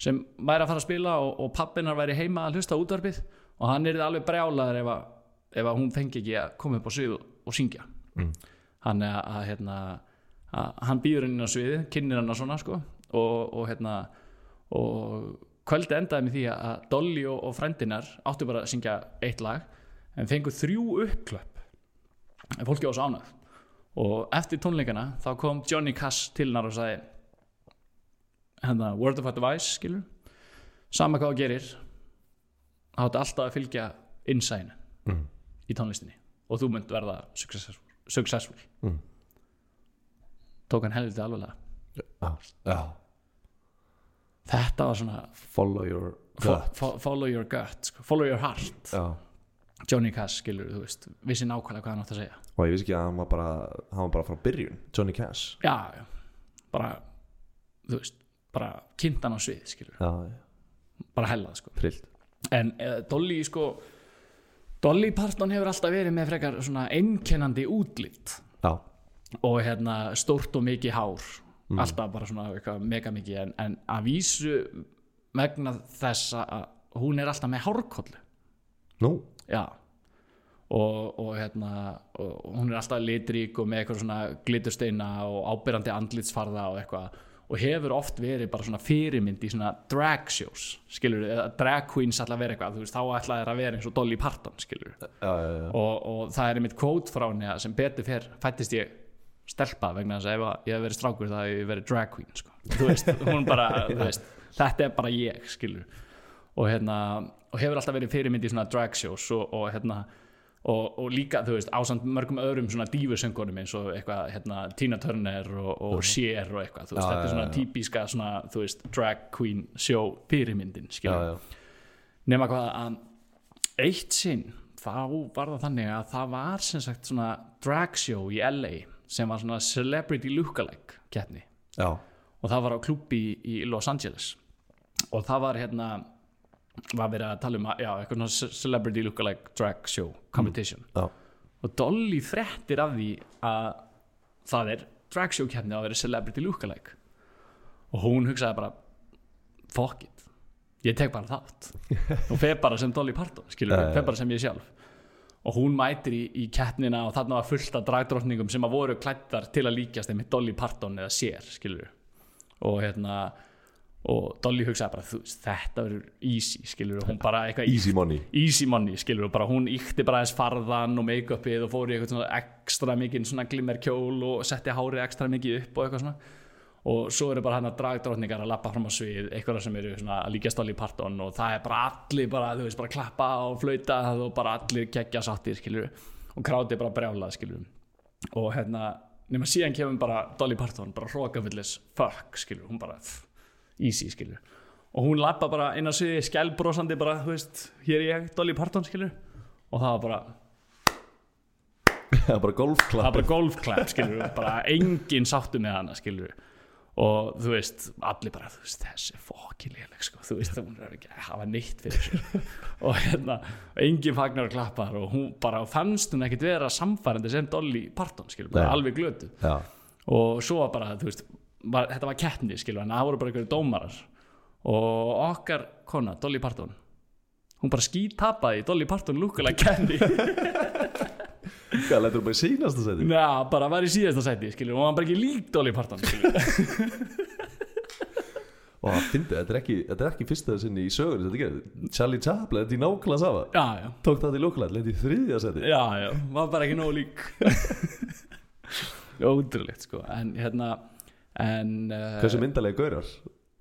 sem væri að fara að spila og, og pappinar væri heima að hlusta á útvarpið. Og hann er alveg brjálaður ef, að, ef að hún fengi ekki að koma upp á svið og, syngja. Mm. hann er að, hérna, að hann býður henni á sviðið, kynir hann svona sko, og, og hérna og kvöldi endaði með því að Dolly og, og frændinar áttu bara að syngja eitt lag en fengu þrjú uppklöpp fólki var svo ánægð og eftir tónleikana þá kom Johnny Cash til hennar og sagði hérna, word of advice skilur sama hvað þú gerir þá áttu alltaf að fylgja innsæðinu Mm. í tónlistinni og þú mynd verða successful, successful. Mm. tók hann helviti alveglega já, já. þetta var svona Follow your fo gut fo follow your gut sko. follow your heart Já, Johnny Cash skilur, þú veist, vissi nákvæmlega hvað hann átt að segja. Og ég vissi ekki að hann var bara hann var bara frá byrjun, Johnny Cash. Já, já, bara þú veist, bara kynnt hann á svið skilur, Já, bara hellað sko. Trillt. En uh, Dolly sko Dolly Parton hefur alltaf verið með frekar svona einkennandi útlitt Já, og hérna stórt og mikið hár. Alltaf bara svona eitthvað mega mikið. En, en að vísu vegna þess að hún er alltaf með hárkollu. Nú, já. Og, og hérna og hún er alltaf litrík og með eitthvað svona glitursteina og ábyrrandi andlitsfarða og eitthvað. Og hefur oft verið bara svona fyrirmynd í svona drag shows skilur, eða drag queens að vera eitthvað. Veist, þá ætla þeir að vera eins og Dolly Parton skilur já, já, já. og, og það er einmitt kvót frá henni að sem betur fyrr fættist ég stelpa vegna þess að ef ég hef verið strákur það hef ég verið drag queen sko. veist, bara veist, þetta er bara ég skilur og, hérna, og hefur alltaf verið fyrirmynd í svona drag shows og, og, hérna, og, og líka þú veist, ásamt mörgum öðrum svona dífusöngunum eins og eitthvað hérna, Tina Turner og, og Cher og eitthvað þú veist, Já, þetta er já, svona já. típiska svona, þú veist, drag queen show fyrirmyndin skilur já, já. nema hvað að eitt sinn þá var það þannig að það var sem sagt svona drag show í LA sem var svona celebrity lookalike keppni já. og það var á klubbi í, í Los Angeles og það var hérna var verið að tala um já, eitthvað celebrity lookalike drag show competition. Já. og Dolly frettir af því að það er drag show keppni að vera celebrity lookalike. Og hún hugsaði bara fuck it, ég tek bara þátt. Og fer bara sem Dolly Parton skilur, já. fer bara sem ég sjálf. Og hún mætir í, í keppnina og þarna var fullt af dragdrottningum sem að voru klættar til að líkjast þeim með Dolly Parton eða sér skilur og hérna og Dolly hugsaði bara, þú þetta verður easy skilur, hún bara eitthvað Easy money. Easy money skilur bara hún íkti bara aðeins farðan og make-upið og fór í eitthvað svona ekstra mikið svona glimmer kjól og setti hárið ekstra mikið upp og eitthvað svona. Og svo eru bara hann að dragdrótningar að lappa fram á svið eitthvað sem eru svona að líka stáli í parton og það er bara allir bara, þú veist, bara klappa og flauta og bara allir geggja sáttir skilur og krátið bara brjálað skilur og hérna nema síðan kemur bara Dolly Parton bara hrókafullis fuck skilur hún bara easy skilur og hún lappa bara inn á sviði skælbrósandi bara þú veist hér ég Dolly Parton skilur og það var bara það er bara það golfklapp var bara golfklapp skilur bara engin sáttu með hana skilur og þú veist, allir bara þú veist, þessi fokkin léleg sko. þú veist, hún er ekki að hafa neitt fyrir sér. Og hérna, og engin fagnar og klappar og hún bara fannst hún ekkit vera samfærandi sem Dolly Parton skilur, bara Nei. alveg glötu já, og svo var bara, þú veist var, þetta var keppni, skilur, en það voru bara einhverju dómarar. Og okkar kona, Dolly Parton hún bara skítapaði Dolly Parton lúkulega keppni. Hvað lætur þú bara í sínast að setja Já, bara var í síðasta sæti, skilur, og hann bara ekki lík Dolly Parton, og það fyndi, þetta er ekki, þetta er ekki fyrsta sinni í sögur þetta gerir, Charlie Chaplin, þetta í nákvæmlega sama. Já, já, tók það til lókulega, lendi í þriðja seti já, já, var bara ekki nógu lík. Ótrúlegt, sko, en hérna uh, hversu myndalega gaurar?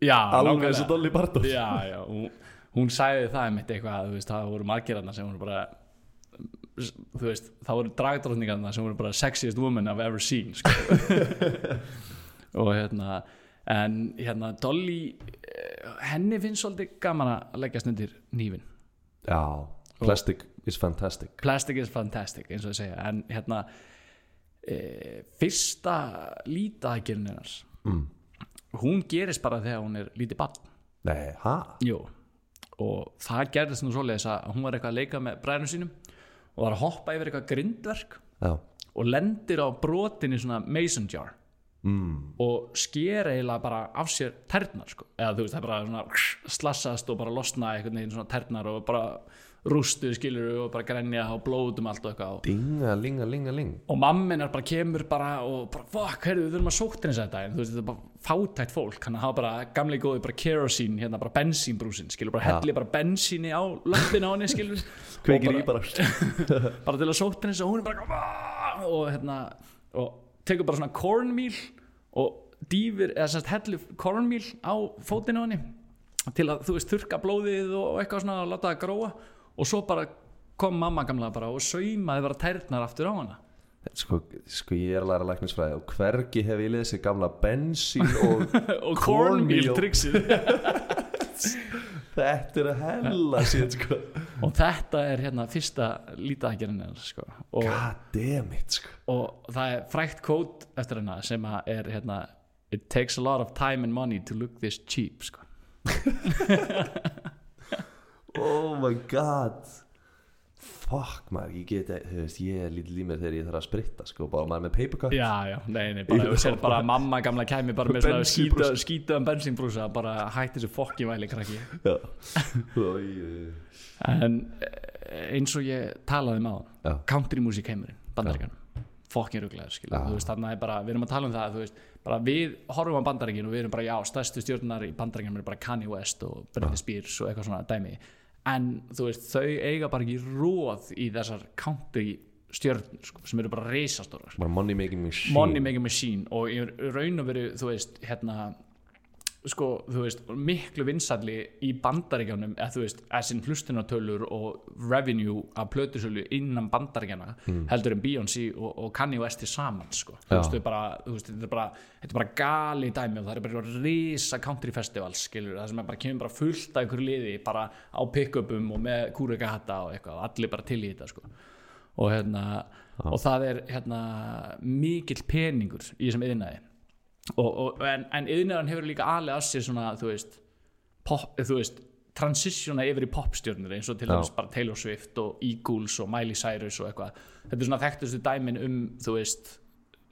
Já, alveg eins og Dolly Parton. Já, já, hún, hún sagði það einmitt eitthvað, veist, það voru margirarna sem voru bara þú veist, það voru dragdrótningarna sem voru bara sexiest woman I've ever seen sko. og hérna en hérna Dolly eh, henni finnst svolítið gaman að leggjast undir nýfin já, plastic is fantastic. Plastic is fantastic eins og þau segja. En hérna e, fyrsta lítaðgerinn hennars mm. hún gerist bara þegar hún er lítið barn nei, ha? Jú, og það gerðist nú svoleiðis að hún var eitthvað að leika með bræðinu sínum og var að hoppa yfir eitthvað grindverk já, og lendir á brotinni svona mason jar mm. og sker eiginlega bara af sér ternar sko. eða þú veist það er bara svona slassast og bara losna einhvern veginn svona ternar og bara rústu skilur og bara grenja og blóðum allt og eitthvað. Dinga, linga, linga, ling. Og mammin er bara kemur bara og bara fuck, heyrðu við þurfum að sótt henni þetta en þú veist þetta er bara fátækt fólk. Hann hafa bara gamlega góði bara kerosín hérna bara bensínbrúsin skilur bara Ja. helli bara bensíni á löppin á henni skilur kveikir í bara. bara til að sótt henni og hún er bara og hérna og tekur bara svona cornmeal og dýfir eða sérst helli cornmeal á fótinn á henni til að þú veist þurka blóðið og eitthvað svona og láta það gróa og svo bara kom mamma gamla bara og saumaði bara tærnar aftur á hana sko, sko ég er að læra læknisfræði og hvergi hef ég lesið gamla bensín og og Cornmeal. trixið þetta er að hella sér sko og þetta er hérna fyrsta lítaðgerinn hennar sko. og, god damn it sko og það er frækt kvót eftir hennar sem að er hérna it takes a lot of time and money to look this cheap sko. oh my god. Fuck maður, ég get þú veist, ég er lítið mér þegar ég þarf að spritta sko, bara maður með paper cut já, já, nei, nei, bara, sér bara mamma gamla kæmi bara með svona Bensínbrúsa. skýta, skýtaðan bensínbrúsa bara hætti þessu fokki væli krakki. Já. En eh, eins og ég talaði með Já. á country music heimurinn, bandaríkan fokkin ruglaður, skilja, þú veist þarna er bara við erum að tala um það, þú veist, bara við horfum á bandaríkin og við erum bara, já, stærstu stjórnar í bandaríkin er bara Kanye West og Britney Spears og eitthvað svona dæmi, en þú veist þau eiga bara ekki róð í þessar country stjórnur sko, sem eru bara reisastórar bara money making machine. Money making machine. Og í raun og veru þú veist hérna sko, þú veist, miklu vinsalli í bandaríkjánum, eða þú veist essin hlustunartölur og revenue af plötusölu innan bandaríkjana heldur en Beyoncé og, og Kanye West í saman, sko, þú Já. veist, þau bara þú veist, þetta er bara, þetta er bara gali dæmi og það er bara risa country festival skilur, það sem er bara kemur bara fullt af einhverju liði bara á pick-upum og með kúrikahata og eitthvað, allir bara til í þetta sko. Og hérna og það er hérna mikill peningur í þessum yðnaði og, og, en, en yðnaðan hefur líka alveg að sér svona þú veist, pop, þú veist transitiona yfir í popstjörnur eins og til dæmis bara Taylor Swift og Eagles og Miley Cyrus og eitthvað. Þetta er svona þekktustu dæmin um þú veist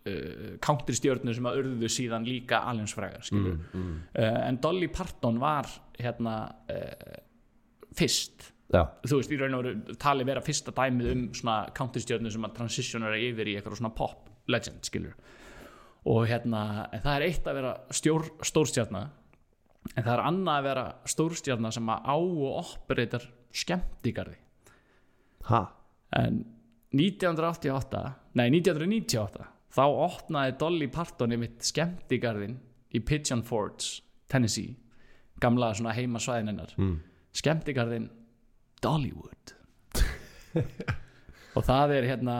uh, country stjörnur sem að urðu síðan líka alheimsfrægar skilur mm. uh, en Dolly Parton var hérna uh, fyrst. Já, þú veist, í raun og veru tali vera fyrsta dæmið um svona countystjörnu sem að transitionera yfir í eitthvað svona pop legend, skilur og hérna, en það er eitt að vera stjór, stórstjarna en það er annað að vera stórstjarna sem að á og operator skemmtigarði. Ha? En 1988 nei 1998 þá opnaði Dolly Parton ymitt skemmtigarðin í Pigeon Forge, Tennessee gamla svona heimasvæðin hennar. Mm. skemmtigarðin Dollywood. Og það er hérna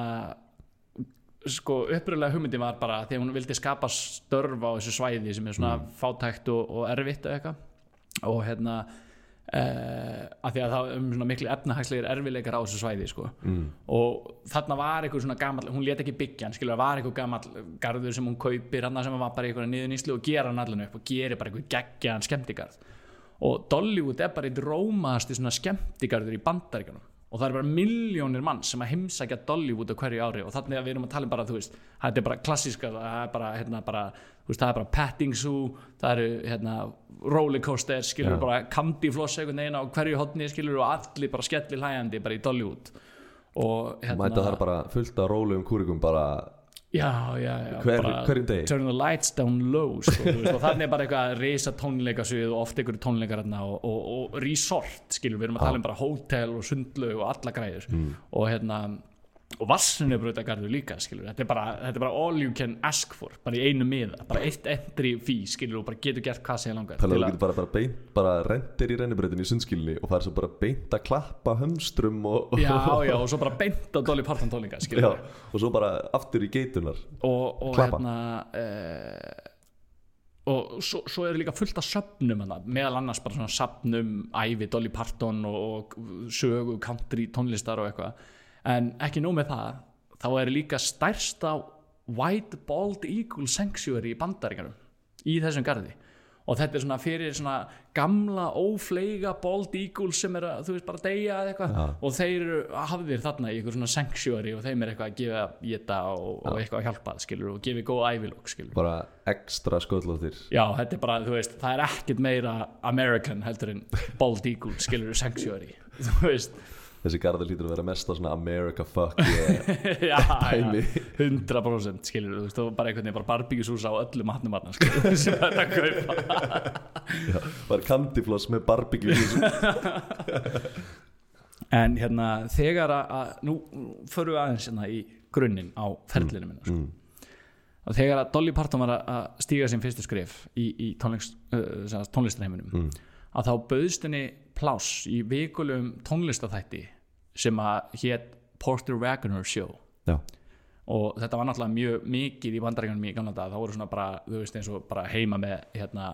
sko uppröðlega hugmyndin var bara því að hún vildi skapa störf á þessu svæði sem er svona fátækt og, og erfitt eða eitthvað og hérna uh, að því að það um svona miklu efnahagslegir erfileikar á þessu svæði sko. mm. og þarna var einhver svona gamall hún let ekki byggja hann, skilur, var einhver gamall garður sem hún kaupir hann sem var bara einhver niður nýslu og gera hann allan upp og gerir bara einhver geggjaðan skemmtigarð og Dollywood er bara eitt rómaðasti svona skemmtigarður í bandaríkanum og það er bara miljónir mann sem að heimsækja Dollywood á hverju ári og þannig að við erum að tala um bara þú veist, þetta er bara klassíska það er bara, hérna, bara, þú veist, það er bara petting zoo, það eru hérna, rollercoaster, skilur Já. bara candyfloss einhvern veginn á hverju hotni skilur og allir bara skellir hlæjandi bara í Dollywood og hérna Mæta þar bara fullt af rólegum kúrikum bara já, já, já, Hver- hverjum degi? turn the lights down low sko, veist, og þannig er bara eitthvað reysa tónleikasvið og oft einhverju tónleikar þarna og, og, og resort, skilur, við erum að tala um bara hótel og sundlaug og alla græður Mm. og hérna og vassunnibrautagarður líka, skilur þetta er, bara, þetta er bara all you can ask for bara í einu miða, bara eitt entry fee skilur og bara getur gert hvað sem ég langar Þannig að þú getur bara, bara beint, bara rendir í rennibreytin í sundskilinni og það er svo bara beint að klappa hömstrum og, já, já, og svo bara beint á Dolly Parton tónleika, skilur Já, og svo bara aftur í geitunar og, og hérna uh, og svo, svo er líka fullt af söfnum hana, meðal annars bara svona söfnum ævi Dolly Parton og, og sögu country tónlistar og eitthvað en ekki nóg með það þá er líka stærsta White Bald Eagle Sanctuary í bandaríkanum í þessum garði. Og þetta er svona fyrir svona gamla ófleiga Bald Eagle sem er að þú veist bara deyja eða eitthvað. Já. og þeir hafðir þarna í eitthvað svona sanctuary og þeim er eitthvað að gefa geta og, og eitthvað að hjálpa skilur og gefi góð ævilók skilur. Bara ekstra sköllóttir Já, þetta er bara, þú veist, það er ekkert meira American heldur en Bald Eagle skilur Sanctuary, þú veist þessi garður lítur að vera mest á svona America fuck yeah. já, já, 100% skilur, þú veist, og bara einhvern veginn bara barbíkisús á öllum matnum matna, skilur, sem þetta kaupa. Bara candyfloss með barbecue en hérna, þegar að, að nú förum við aðeins hérna í grunninn á ferlinu minna, sko. Og þegar að Dolly Parton var að- að stíga sin fyrstu skrif í, í tónlist, uh, tónlistarheiminum að þá bauðst henni pláss í vikulegum tónlistathætti sem að hétt Porter Wagoner Show. Já, og þetta var náttúrulega mjög mikið í bandaríkanum í gamla dag, það voru svona bara, þú veist eins og bara heima með hérna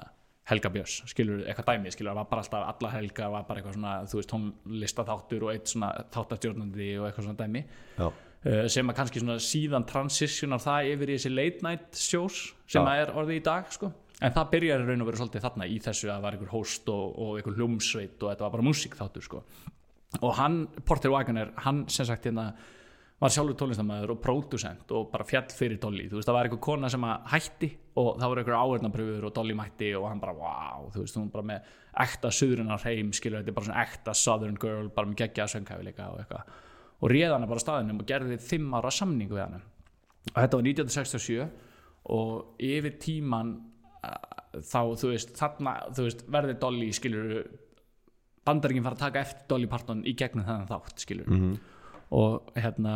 Helga Björns, skilur eitthvað dæmi, skilur það var bara alltaf alla helga, var bara eitthvað svona þú veist tónlistaþáttur og eitt svona þáttastjórnandi og eitthvað svona dæmi. Já, uh, sem að kannski svona síðan transitionar það yfir í þessi late night shows sem Já. að er orðið í dag sko. En það byrjar raun og veru svolítið þarna í þessu að það var einhver host og, og einhver hljómsveit og þetta var bara músíkþáttur sko. og hann, Porter Wagoner hann sem sagt hérna var sjálfur tónlistamæður og pródusent og bara fjall fyrir Dolly, þú veist það var einhver kona sem hætti og það voru einhver áhörnapröfur og Dolly mætti og hann bara wow, þú veist hún bara með ekta suðrunar heim skilur þetta er bara svona ekta southern girl bara með geggja sönghafileika og eitthvað. Og réð hana bara staðinum og gerði fimm ára samning við hana. Og þetta var 1967 og yfir tíman þá þú veist þarna þú veist verði Dolly skilur bandaringin fara að taka eftir Dolly Parton í gegnum þennan þátt skilur Mhm. og hérna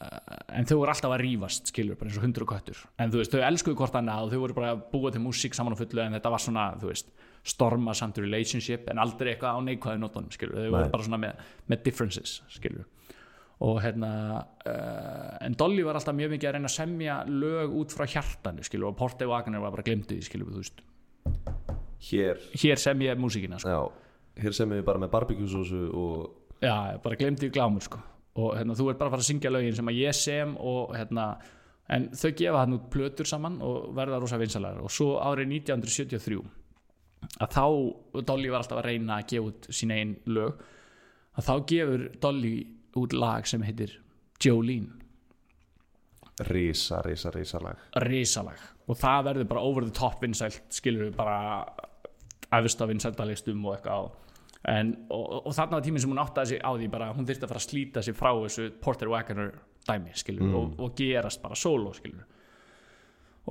uh, en þau voru alltaf að rífast skilur bara eins og hundur og köttur. En þú veist þau elskuðu hvort annað og þau voru bara að búa til músík saman á fullu en þetta var svona þú veist storma samt relationship en aldrei eitthvað á neikvæðu nótunum skilur þau voru bara svona með, með differences skilur og hérna uh, en Dolly var alltaf mjög mikið að reyna að semja lög út frá hjartanu skilur og Porte Wagner var bara því skilur þú veist hér hér sem ég músíkina sko. já, hér sem við bara með barbecue sósu og já, bara glemdi glámur sko. og hérna, þú ert bara að fara að syngja lögin sem að ég sem og hérna en þau gefa hann út plötur saman og verða rosa vinsalar og svo árið 1973 að þá Dolly var alltaf að reyna að gefa út sín einn lög að þá gefur Dolly út lag sem heitir Jolene. Risa, risa, risa lag. Risalag. Og það verður bara over the top vinsælt skilur við bara efsta vinsæltalistum og eitthvað á. En, og, og, þarna var tíminn sem hún áttaði sig á því bara hún þyrfti að fara að slíta sig frá þessu Porter Wagoner dæmi skilur og, og gerast bara solo skilur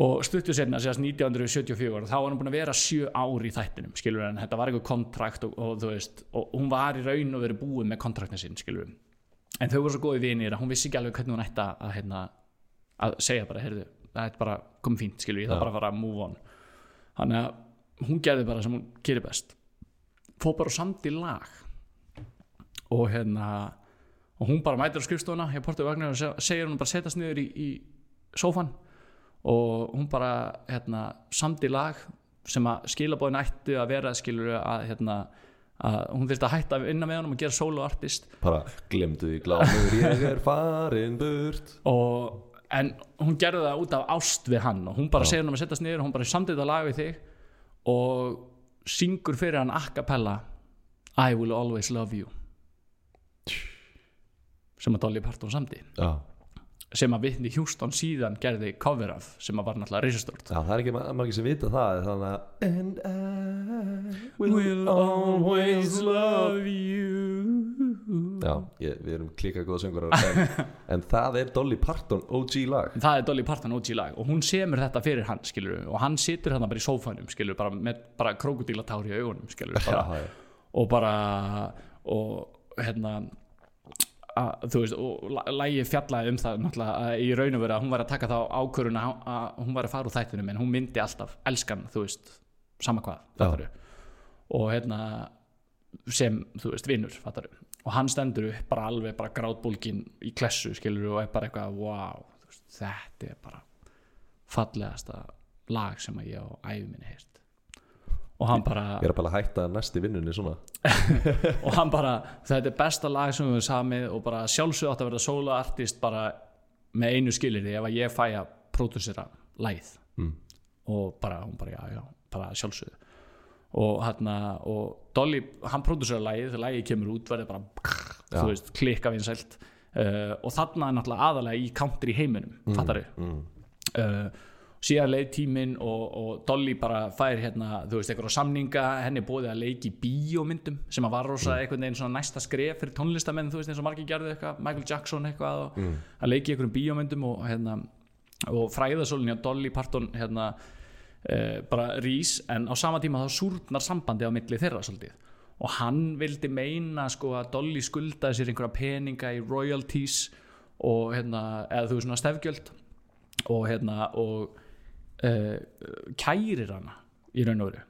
og stuttu setna sérst 1974 og þá var hún búin að vera sjö ár í þættinum skilur en þetta var eitthvað kontrakt og, og þú veist og hún var í raun og verið búið með kontraktin sinn skilur en þau voru svo góði vinir að hún vissi ekki alveg hvernig hún ætti að, hérna, að segja bara, heyrðu, það er bara komið fínt, skilur, ég þarf bara að fara að move on. Þannig að hún gerði bara sem hún gerir best. Fór bara og samdi lag. Og hérna og hún bara mætir á skrifstofuna hjá Portu Vagnar og se- segir hún bara setjast niður í, í sófan og hún bara hérna, samdi lag sem að skilabóðin ættu að vera skilur að, hérna, að hún þurfti að hætta að vinna með honum og gera solo artist. Bara glemdu því glámur ég er farin burt. Og, en hún gerði það út af ást við hann og hún bara segir hann að setjast niður og hún bara samdi þetta lag við þig og syngur fyrir hann a cappella I will always love you. Sem að Dolly Parton samdi. Já. Sem að Whitney Houston síðan gerði cover af sem að var náttúrulega risastort já, það er ekki ma- margir sem vita það þannig að and I Will always love you. Já, ég, við erum klika góða söngur en, en það er Dolly Parton OG lag. Það er Dolly Parton OG lag og hún semur þetta fyrir hann skilur og hann situr þarna bara í sófanum skilur bara með bara krókudílatár í augunum skilur bara, já, já. og bara og hérna að, þú veist, og lagið fjallaði um það náttúrulega í raun og veru að hún var að taka þá ákvörun að, hún var að fara úr þættunum en hún myndi alltaf elskan, þú veist sama hvað, fattaru og hérna sem, þú veist, vinnur, fattaru og hann stendur bara alveg bara grátbólgin í klessu, skilur og er bara eitthvað, wow, veist, þetta er bara fallegasta lag sem að ég á æfi minni heist og hann bara ég er bara að hætta næst í vinnunni svona og hann bara, þetta er besta lag sem við samið og bara sjálfsög átt að verða solo artist bara með einu skilir ef að ég fæ að pródusera lagið Mm. og bara, hún bara, já, já, bara sjálfsög og hann og Dolly, hann pródusera lagið þegar lagið kemur út verður bara Já. þú veist, klikka vinsælt uh, og þarna er náttúrulega aðalega í country heiminum, mm. fattari mm. uh, síðan leið tíminn og, og Dolly bara fær hérna, þú veist, einhverja samninga henni bóðið að leiki bíómyndum sem að var rosa einhvern veginn svona næsta skref fyrir tónlistamenn, þú veist, eins og margir gerðu eitthvað Michael Jackson eitthvað og að leiki einhverjum bíómyndum og hérna og fræðasólinn hjá Dolly Parton hérna uh, bara rís en á sama tíma þá súrnar sambandi á milli þeirra svolítið. Og hann vildi meina sko að Dolly skuldaði sér einhverja peninga í royalties og hérna, eða þú veist svona stefgjöld og hérna og uh, kærir hana í raun og veru.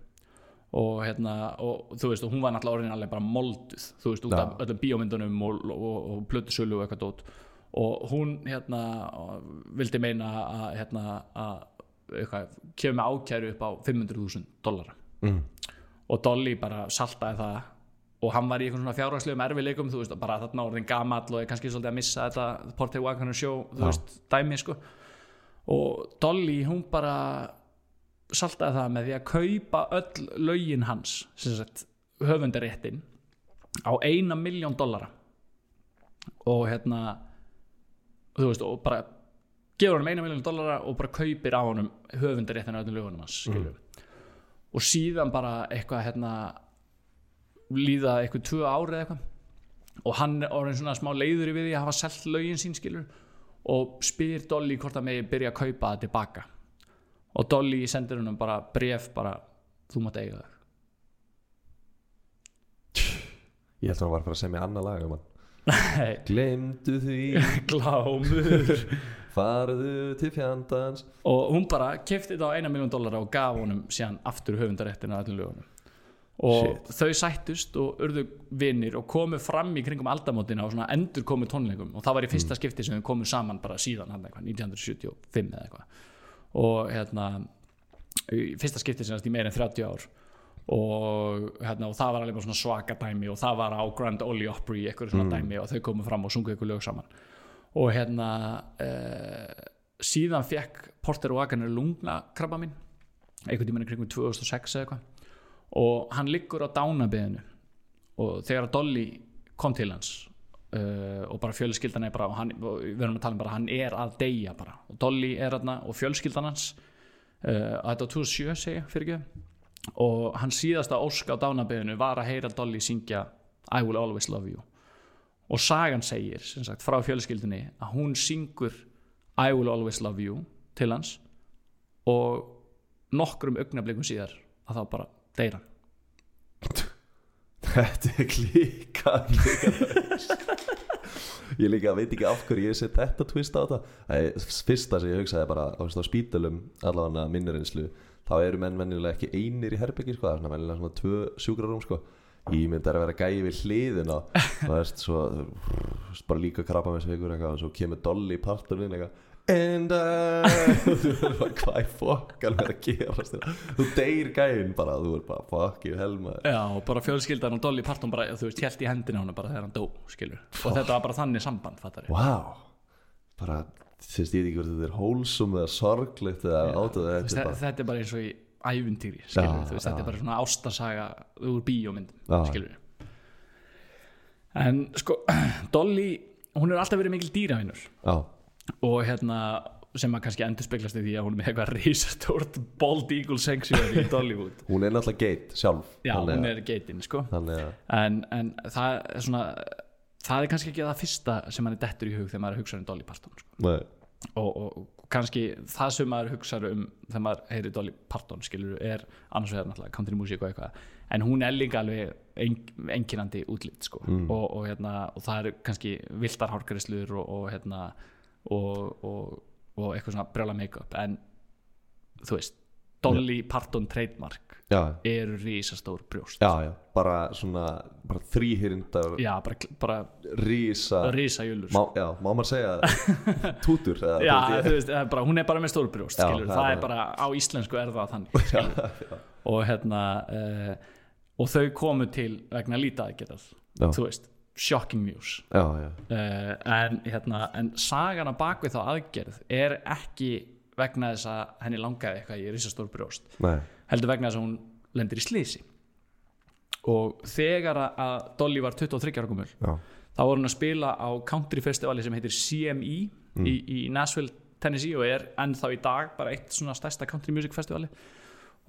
Og hérna og þú veist og hún var náttúrulega orðin alveg bara molduð þú veist út af öllum bíómyndunum og, og, og plötusölu og eitthvað dót. Og hún hérna vildi meina að hérna að eitthvað, kemur með ákæru upp á 500.000 dollara. Mm. og Dolly bara saltaði það og hann var í einhvern svona fjárhagslegum erfileikum þú veist, bara þarna orðin gamall og er kannski svolítið að missa þetta Porter Wagoner show, þú veist, dæmi sko og Dolly hún bara saltaði það með því að kaupa öll lögin hans sagt, höfundaréttin á eina miljón dollara. Og hérna þú veist, og bara gefur honum eina miljón dollara og bara kaupir á honum höfundaréttin á öllum lögunum hans skilur og síðan bara eitthvað hérna líða eitthvað tvö ári eða eitthvað. Og hann orðin svona smá leiður í við því að hafa selt lögin sín skilur og spyr Dolly hvort að megi byrja að kaupa það tilbaka. Og Dolly sendir hennum bara bref bara þú mátt eiga þau. Ég held að hann var að fara að segja mér annað lag um hann. Glemdu því. Glámur. Farðu til fjandans. Og hún bara kefti þetta á eina miljón dollara og gaf honum síðan aftur höfundaréttina öllum lögunum og þau sættust og urðu vinnir og komu fram í kringum aldamótina og svona endur komu tónleikum. Og það var í fyrsta skipti sem þau komu saman bara síðan hann eitthvað, 1975 eða eitthvað. Og hérna í fyrsta skipti sem sagt í meir en 30 ár. Og, hérna, og það var alveg svona svaka dæmi og það var á Grand Ole Opry eitthvað svona dæmi og þau komu fram og sungu eitthvað lög saman. Og hérna uh, síðan fekk Porter Wagoner lungna krabba minn einhvern tímann í kringum 2006 eða eitthvað og hann liggur á dánabeðinu og þegar Dolly kom til hans uh, og bara fjölskyldan er bara og, hann, og við erum að tala um bara hann er að deyja bara. Og Dolly er aðna og fjölskyldan hans uh, að þetta var 2007 segja fyrir ekki og hann síðasta ósk á dánabeðinu var að heyra Dolly syngja I will always love you. Og sagan segir sagt frá fjölskyldinni að hún syngur I will always love you til hans. Og nokkrum augnablikum síðar að þá bara deyra Þetta er klíka Ég líka veit ekki af hverju ég set þetta twist á þetta. Fyrsta sem ég hugsaði bara á, spítalum allavega minnurinslu þá eru menn mennilega ekki einir í herbyggi sko, það er svona mennilega svona tvö sjúkrarúm sko. Ég myndi að vera gæi við hliðina og veist, svo, veist, bara líka krabba með eitthvað og svo kemur Dolly parturinn eitthvað And uh, þú er bara hvað er fokkan verið að gera þú deyr gæinn bara þú er bara fuck you hell maður. Já, og bara fjölskyldan og Dolly Parton bara, þú veist, held í hendina hana bara þegar hann dó, skilur og þetta var bara þannig samband, fattar wow bara þess ég ekki hvort þetta er hólsum eða sorglegt eða átöð Þú veist, þetta þetta, bara þetta er bara eins og í ævintýri, skilur Já, þú veist, þetta já. er bara svona ástasaga úr bíómyndum, Já. skilur en sko Dolly, hún er alltaf verið mikil dýravinnur já, og hérna sem að kannski endur speglast í því að hún er með eitthvað risastórt bald eagle sanctuary í Dollywood. Hún er náttúrulega geit sjálf já, hún er geitin sko. en, en það er svona það er kannski ekki það fyrsta sem mann er dettur í hug þegar maður hugsa um Dolly Parton sko. og, og, kannski það sem maður hugsa um þegar maður heyri Dolly Parton skilur er annars vegar náttúrulega country music og eitthvað. En hún er líka alveg ein, einkinandi útlitt sko. og, og, hérna, og það eru kannski viltar hárgræslur og, og hérna og, og, og eitthvað svona brjála make-up. En þú veist Dolly Parton trademark já, eru risastór brjóst. Já, já, bara svona bara þrýhyrndar já bara, bara rísa risajulur má, má maður segja tútur veist, er bara, hún er bara með stór brjóst það það er bara, á íslensku er það þannig og hérna uh, og þau komu til vegna lítaðgerðar Já. þú veist, shocking news. Já, já, uh, en hérna en sagan að bakvið þá aðgerð er ekki vegna þess að henni langaði eitthvað í risastór brjóst nei. heldur vegna þess að hún lendir í slísi og þegar að- Dolly var 23 ára já, þá var hún að spila á country festivali sem heitir CME í, í Nashville, Tennessee og er ennþá í dag bara eitt svona stærsta country music festivali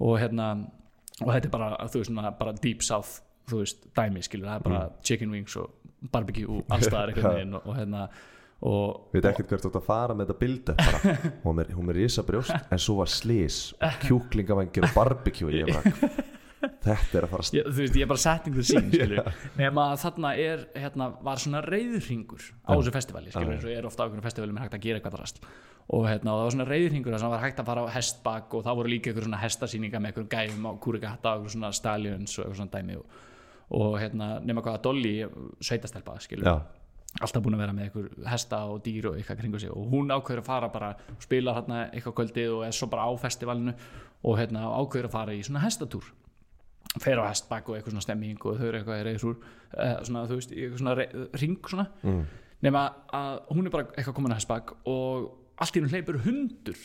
og hérna og þetta er bara, þú veist, bara deep south þú veist, dæmi, skilur, það er bara chicken wings og barbecue og allstaðar einhvern veginn og, og hérna og, veit ekkert hvert þú ert að fara með þetta bildu bara, hún er, er risa brjóst en svo var slís og kjúklingavangir og barbecue ég bara, þetta er að fara að ég, þú veist, ég er bara setting the scene, nema þarna er, hérna, var svona reyðurringur á þessu festivali, skilur, eins og er ofta á einhvern festivalum er hægt að gera eitthvað rast og, hérna, og það var svona reyðurringur sem var hægt að fara á hestbak og það voru líka einhver svona hestasýninga með einhverjum gæfum á kúrikata og einhver svona stallions og einhver svona dæmi og, og hérna, nema hvað að Dolly sveitastelpa, skilur já, alltaf búin að vera með einhver hesta og dýr og eitthvað kringu sig. Og hún ákveður að fara bara og spila hérna eitthvað kvöldið og er svo bara á festivalinu og hérna ákveður að fara í svona hestatúr fer á hestbak og eitthvað svona stemming og þau eru eitthvað í reyðsúr uh, svona þú veist, eitthvað svona ring svona. Mm. nema að hún er bara eitthvað komin á hestbak og allt í hún hleypur hundur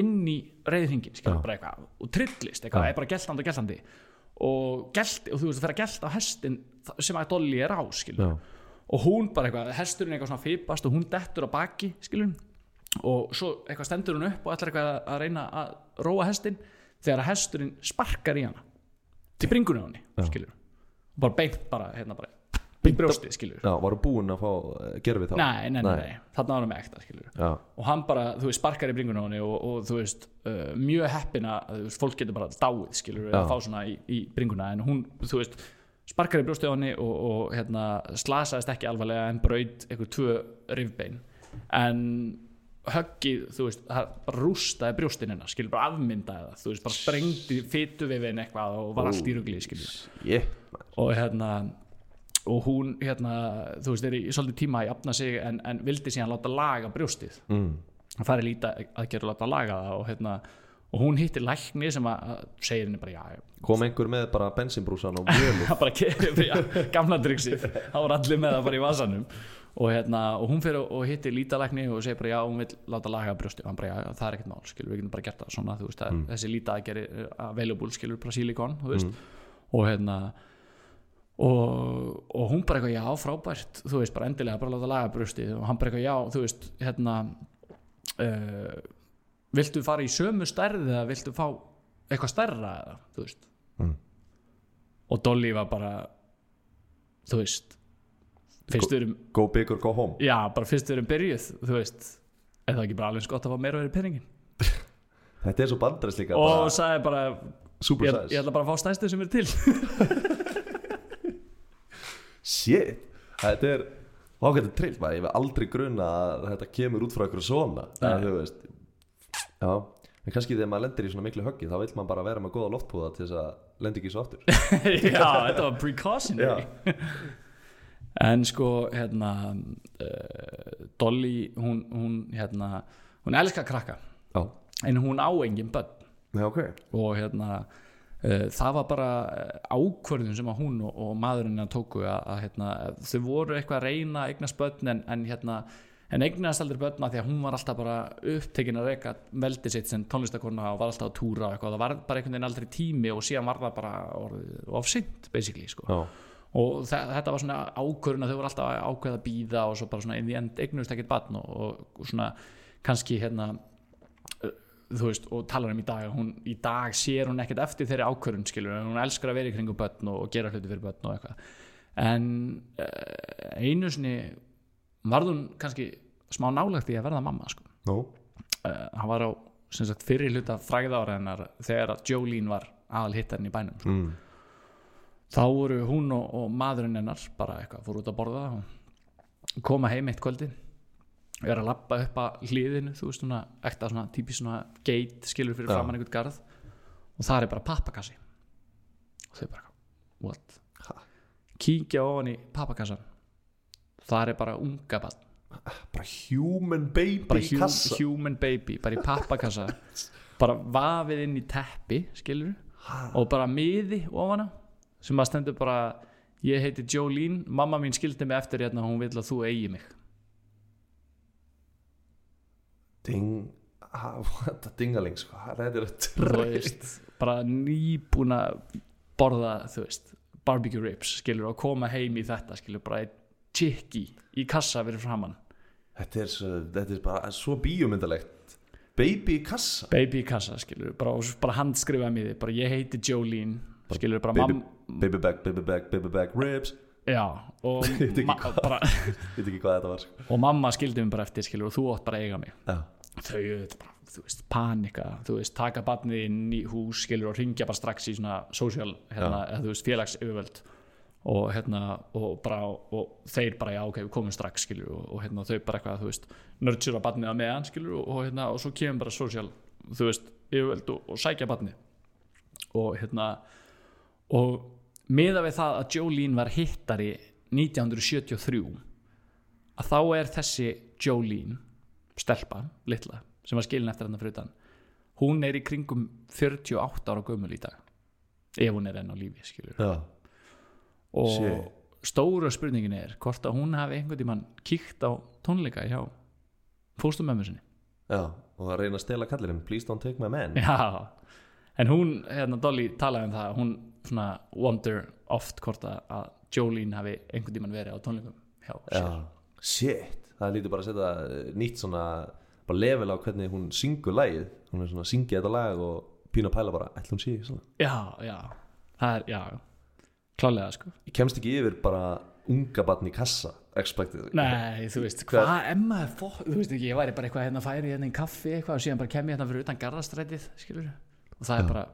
inn í reyðringin skilur bara eitthvað og trillist eitthvað, er bara geltandi og geltandi og, gelt, og þú veist að fer að gelta á hestin sem að Dolly er á skilur og hún bara eitthvað, hesturinn eitthvað svona fipast og hún dettur á baki, skilur og svo eitthvað stendur hún upp og ætlar eitthvað að reyna að róa hestin þegar að hesturinn sparkar í hana til bringunni á henni, og bara beint bara, hérna bara í brjóstið, skilur já, varu búin að fá gerfi þá? Nei, nei, nei, nei, þarna var hann með ekta, skilur já, og hann bara, þú veist, sparkar í bringunni á henni og, og þú veist, uh, mjög heppina þú veist, fólk getur bara dáið, skilur að fá svona í, í bringuna, en hún, þú veist sparkar í brjóstið á henni og, og hérna, slasaðist ekki alvarlega en braut eitthvað tvö rifbein. En höggið, þú veist, bara rústaði brjóstin hennar, skilur, bara afmyndaði það þú veist, bara sprengdi fytu við henni eitthvað og var allt í ruglið, skilur yeah. og hérna og hún hérna, þú veist, er í svolítið tíma að jafna sig en, en vildi síðan láta laga brjóstið. Mm. hann fari líta að gera láta laga það og hérna og hún hittir lækni sem að að segir henni bara já, kom einhver með bara bensinbrúsan og mjölu bara kefir já, gamla dryggsið það var allir með það bara í vasanum. Og, hérna, og hún fyrir og hittir lítalækni og segir bara já, hún vil láta laga brjósti og hann bara já, það er ekkert mál, skilur, við getum bara gert það svona, þú veist, mm. þessi líta að gera available, skilur, bara silikon, þú veist. Og hérna og, og hún bara eitthvað, já, frábært. Þú veist, bara endilega, bara láta laga brjósti og hann bara eitthvað, já, þú veist, hérna uh, viltu fara í sömu stærði eða viltu fá eitthvað stærra eða, þú veist. Mm. og Dolly var bara þú veist fyrst við erum, go big or go home. Já, bara fyrst við erum byrjuð þú veist, er það ekki bara alveg gott að fá meira verið penningin þetta er svo bandræst líka og bara sagði bara, super ég, ég ætla bara að fá stæstu sem er til shit, þetta er ágættu trill, maður, ég hef aldrei gruna að þetta kemur út frá einhverju svona. En þú veist já, en kannski þegar maður lendir í svona miklu höggi þá vil maður bara vera með góða loftpúða til þess að lendi ekki svo aftur. Já, þetta var precautionary. En sko hérna uh, Dolly hún, hún hérna hún elskar krakka. Já, en hún á engin börn. Já ok. Og hérna það var bara uh, ákvörðun sem að hún og, og maðurinn hennar tóku að, að hérna, þau voru eitthvað að reyna eignast börn en, en hérna en eignast aldrei börn að því að hún var alltaf bara upptekin að reyka veldi sitt sem tónlistakona og var alltaf að túra og það var bara einhvern veginn aldrei tími og síðan var það bara orðið of sint basically sko. Já, og þe- þetta var svona ákvörðun að þau voru alltaf að ákveða að býða og svo bara svona inn í end eignust ekkert barn og, og, svona kannski hérna þú veist og talar um í dag hún, í dag sér hún ekkert eftir þeirri ákvörðun skilur hún elskar að vera í kringum börn og, og gera hluti fyrir börn og eitthvað en uh, einu sinni varð hún kannski smá nálagt í að verða mamma sko. nú, uh, hann var á sagt, fyrri hluta fræða ára hennar þegar að Jolene var aðal hittarinn í bænum sko mm. þá voru hún og, og maðurinn hennar bara eitthvað, fóru út að borða koma heim eitt kvöldi og er að lappa upp að hliðinu þú veist svona, ekta svona típis svona gate skilur fyrir Já. framann einhvern garð og það er bara pappakassi. Og þau bara, what? Ha? kíkja ofan í pappakassan það er bara unga barn. Bara human baby bara kassa. human baby, bara í pappakassa. Bara vafið inn í teppi skilur og bara miði ofana sem að stendur bara ég heiti Jolene, mamma mín skildi mig eftir hérna hún vil að þú eigi mig Ding ha, What a dingaling sko. Það er þetta veist, bara nýbúin að borða þú veist, barbecue ribs skilur og koma heim í þetta skilur bara chicki í kassa fyrir framann Þetta er, þetta er bara svo bíómyndalegt. Baby í kassa. Baby í kassa skilur, bara, bara handskrifaði mig bara ég heiti Jolene skilur bara baby, baby back, baby back, baby back Ribs. Já, og, ma bara, þetta sko. og mamma skildi mig bara eftir skilur og þú átt bara eiga mig. Já, þau, auðvitað bara, þú veist, panika þú veist, taka barnið inn í hús skilur og ringja bara strax í svona social hérna, eða þú veist, félags yfirvöld og hérna, og bara og þeir bara, já, ok, við komum strax skilur og, og hérna, þau bara eitthvað, þú veist nördsjura barnið að meðan, skilur og, og hérna, og svo kemur bara social, þú veist yfirvöld og, og sækja barnið. Og hérna og miða við það að Jolene var hittari 1973 að þá er þessi Jolene stelpa, litla, sem var skilin eftir hann fyrir utan hún er í kringum 48 ára gömul í dag ef hún er enn á lífi skilur já, og Shit. stóra spurningin er hvort að hún hafi einhvern tímann kíkt á tónleika hjá fóstumömmu sinni. Já Og það reyna að stela kallirinn Please don't take my man. Já, en hún, hérna Dolly talaði um það, hún svona wonder oft hvort að, Jolene hafi einhvern tímann verið á tónleikum hjá sér. Shit Það lítur bara að setja eh, nýtt svona bara level á hvernig hún syngur lagið. Hún er svona að syngja þetta lag og pína að pæla bara, ætla hún sé svona? Já, já, það er, já. Klálega sko. Ég kemst ekki yfir bara unga barn í kassa expected. Nei, þú veist, Hvað- emma er fó... Þú veist ekki, ég væri bara eitthvað hérna færi hérna í kaffi eitthvað og síðan bara kem ég hérna fyrir utan garðastrætið skilur og það er bara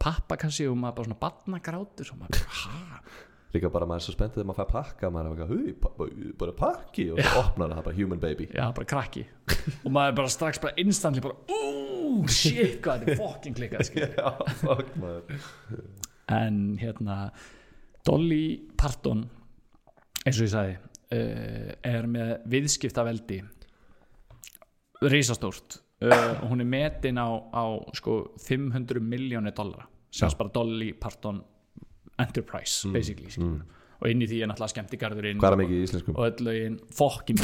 pappakassi og maður bara svona batnagrátur og maður bara, hæ? Líka bara maður er svo spenntið þegar maður fær pakka maður er eitthvað, hei, bara pakki. Og svo opnar það bara human baby. Já, bara krakki. Og maður bara strax bara instantly bara, úúú, shit, hvað þetta er fucking klikkað Já, fuck maður. En hérna Dolly Parton eins og ég sagði uh, er með viðskiptaveldi. Risastórt. Uh, og hún er metin á, á sko 500 miljónir dollara. Sem er bara Dolly Parton Enterprise basically mm. og inn í því er náttúrulega skemmtigarðurinn Hvað er mikið í íslenskum? og öll lögin fokkin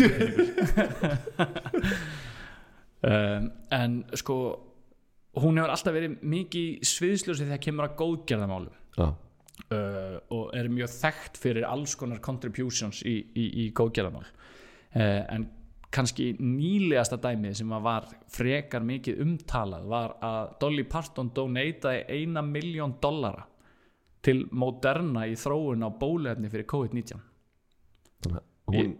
um, en sko hún hefur alltaf verið mikið sviðsljósi þegar kemur að góðgerðamálum Já, uh, og er mjög þekkt fyrir alls konar contributions í, í, í góðgerðamál uh, en kannski nýlegasta dæmið sem var frekar mikið umtalað var að Dolly Parton doneitaði eina miljón dollara til Moderna í þróun á bólefni fyrir COVID-19. Þannig að hún,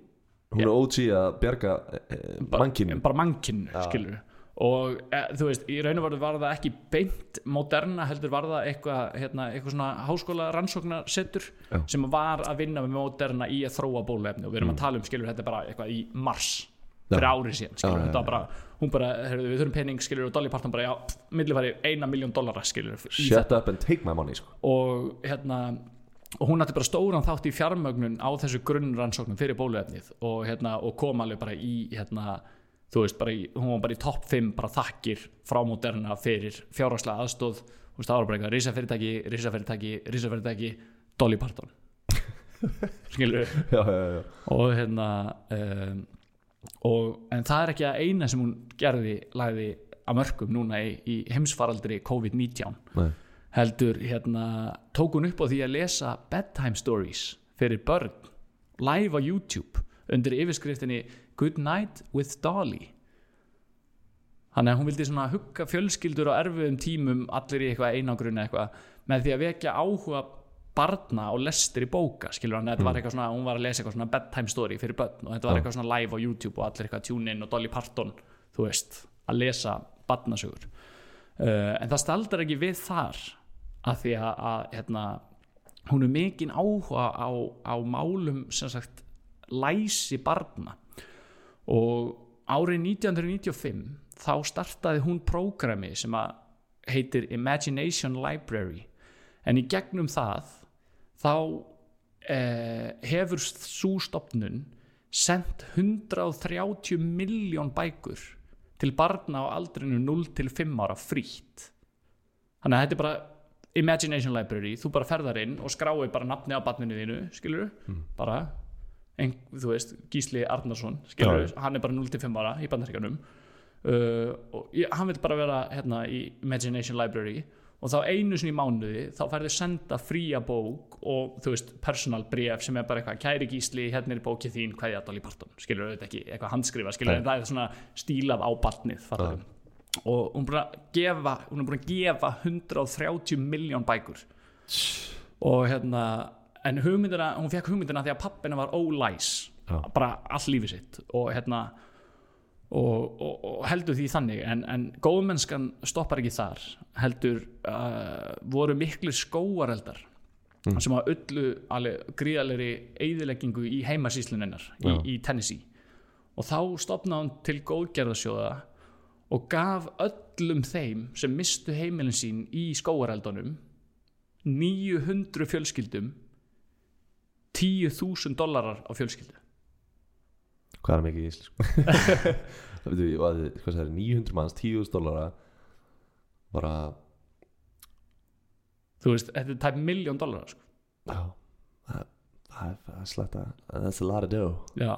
hún er OG að bjarga eh, mannkinu bara mannkinn skilur og e, þú veist, í raun og veru var það ekki beint moderna heldur var það eitthvað, hérna, eitthvað svona háskóla rannsóknarsettur Já. sem var að vinna með moderna í að þróa bólefni og við erum að tala um skilur þetta bara eitthvað í mars fyrir árið síðan skilur, Já, já, bara, hún bara, heyrðu, við þurfum pening skilur og Dolly Parton bara, já, millifæri eina miljón dollara skilur Shut up and take my money sko. og hérna og hún átti bara stóran þátt í fjármögnun á þessu grunnrannsóknum fyrir bóluefnið og, hérna, og kom alveg bara í hérna, þú veist, bara í, hún var bara í topp 5 bara þakkir frá Moderna fyrir fjárhagslega aðstóð, þú veist, það var bara eitthvað risafyrirtæki, risafyrirtæki, risafyrirtæki Dolly Parton. Skilur já, og hérna um, og, en það er ekki að eina sem hún gerði lagði að mörgum núna í, í heimsfaraldri COVID-19 Nei. heldur hérna tók hún upp á því að lesa bedtime stories fyrir börn live á YouTube undir yfirskriftinni Good Night with Dolly þannig að hún vildi svona hugga fjölskyldur á erfiðum tímum allir í eitthvað einangrun eitthvað með því að vekja áhuga barna og lestir í bóka skilur hann, þetta var eitthvað svona, hún var að lesa eitthvað svona bedtime story fyrir börn og þetta var eitthvað svona live á YouTube og allir eitthvað tune in og Dolly Parton þú veist, að lesa barnasögur. Uh, en það staldar ekki við þar að því að, að hérna, hún er mikinn áhuga á, á málum sem sagt læsi barna. Og árið 1995 þá startaði hún prógrami sem að heitir Imagination Library. En í gegnum það þá eh, hefur svo stopnun sendt 130 miljón bækur til barna á aldrinu 0 til 5 ára frítt. Þannig að þetta er bara Imagination Library, þú bara ferðar inn og skráir bara nafni á barninu þínu skilur bara ein, þú veist, Gísli Arnarsson skilur, Já. hann er bara 0 til 5 ára í bandaríkanum uh, og hann vil bara vera hérna í Imagination Library og þá einu sinni í mánuði þá færðu senda fría bók og þú veist, personal bref sem er bara eitthvað kæri Gísli, hérna er bókið þín hvað ég að Dolly Parton, skilur þetta ekki, eitthvað handskrifa skilur, það er svona stílað á barnið og hún er búin að gefa hún er búin að gefa 130 miljón bækur. Og hérna en hugmyndina, hún fekk hugmyndina því að pappina var ólæs bara all lífið sitt. Og hérna og, og, og heldur því þannig en, en góðmennskan stoppar ekki þar heldur uh, voru miklu skóareldar sem að öllu gríðalegri eyðileggingu í heimasísluninnar í, í Tennessee. Og þá stopnaði hún til góðgerðasjóða og gaf öllum þeim sem mistu heimilin sín í skóareldunum 900 fjölskyldum 10.000 dollarar á fjölskyldu hvað er mikið í við, hvað það er 900 manns 10.000 dollara. Bara, þú veist, þetta er tæp miljón dollarar sko. já það er- slætt að that's a lot of dough já.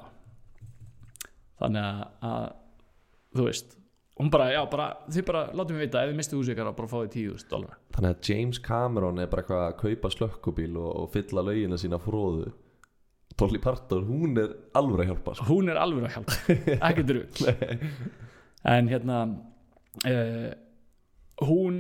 Þannig að, að þú veist hún bara, já, bara, þið bara látið mig vita ef þið mistið húsið ykkar og bara fáið 10.000 dólar þannig að James Cameron er bara eitthvað að kaupa slökkubíl og, og fylla laugina sína fróðu Dolly Parton, hún er alveg að hjálpa sko. hún er alveg að hjálpa. Ekki drull en hérna uh, hún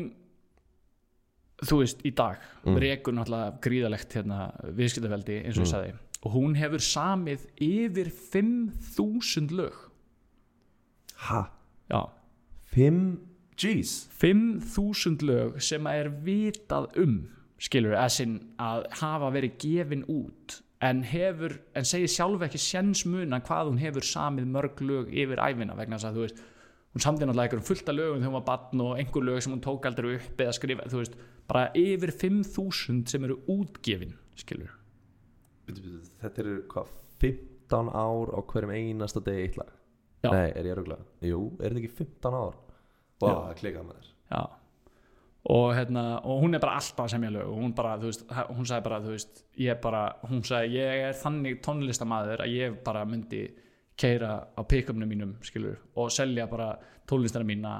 þú veist, í dag Mm. rekur náttúrulega gríðalegt hérna, viðskiptaveldi eins og ég Mm. sagði. Og hún hefur samið yfir 5.000 lög. Ha, já, 5 G's 5.000 lög sem að er vitað um skilur essin að hafa verið gefin út en hefur, en segir sjálf ekki séns muna hvað hún hefur samið mörg lög yfir æfina vegna þess að þú veist hún samdi náttúrulega einhverjum fullt af lögum þegar hún var batn og einhver lög sem hún tók aldrei upp eða skrifa, þú veist, bara yfir 5.000 sem eru útgefin skilur, þetta eru hvað 15 ár á hverjum einasta degi eitt lag? Já. nei, er ég röglega, jú, er þetta ekki 15 ár? Vá, Já. það klikkað með þér. Já og, hérna, og hún er bara alltaf að semja lög og hún bara, þú veist, hún sagði bara þú veist, ég bara, hún sagði ég er þannig tónlistamæður að ég bara myndi keira á pick-upnum mínum skilur, og selja bara tónlistana mína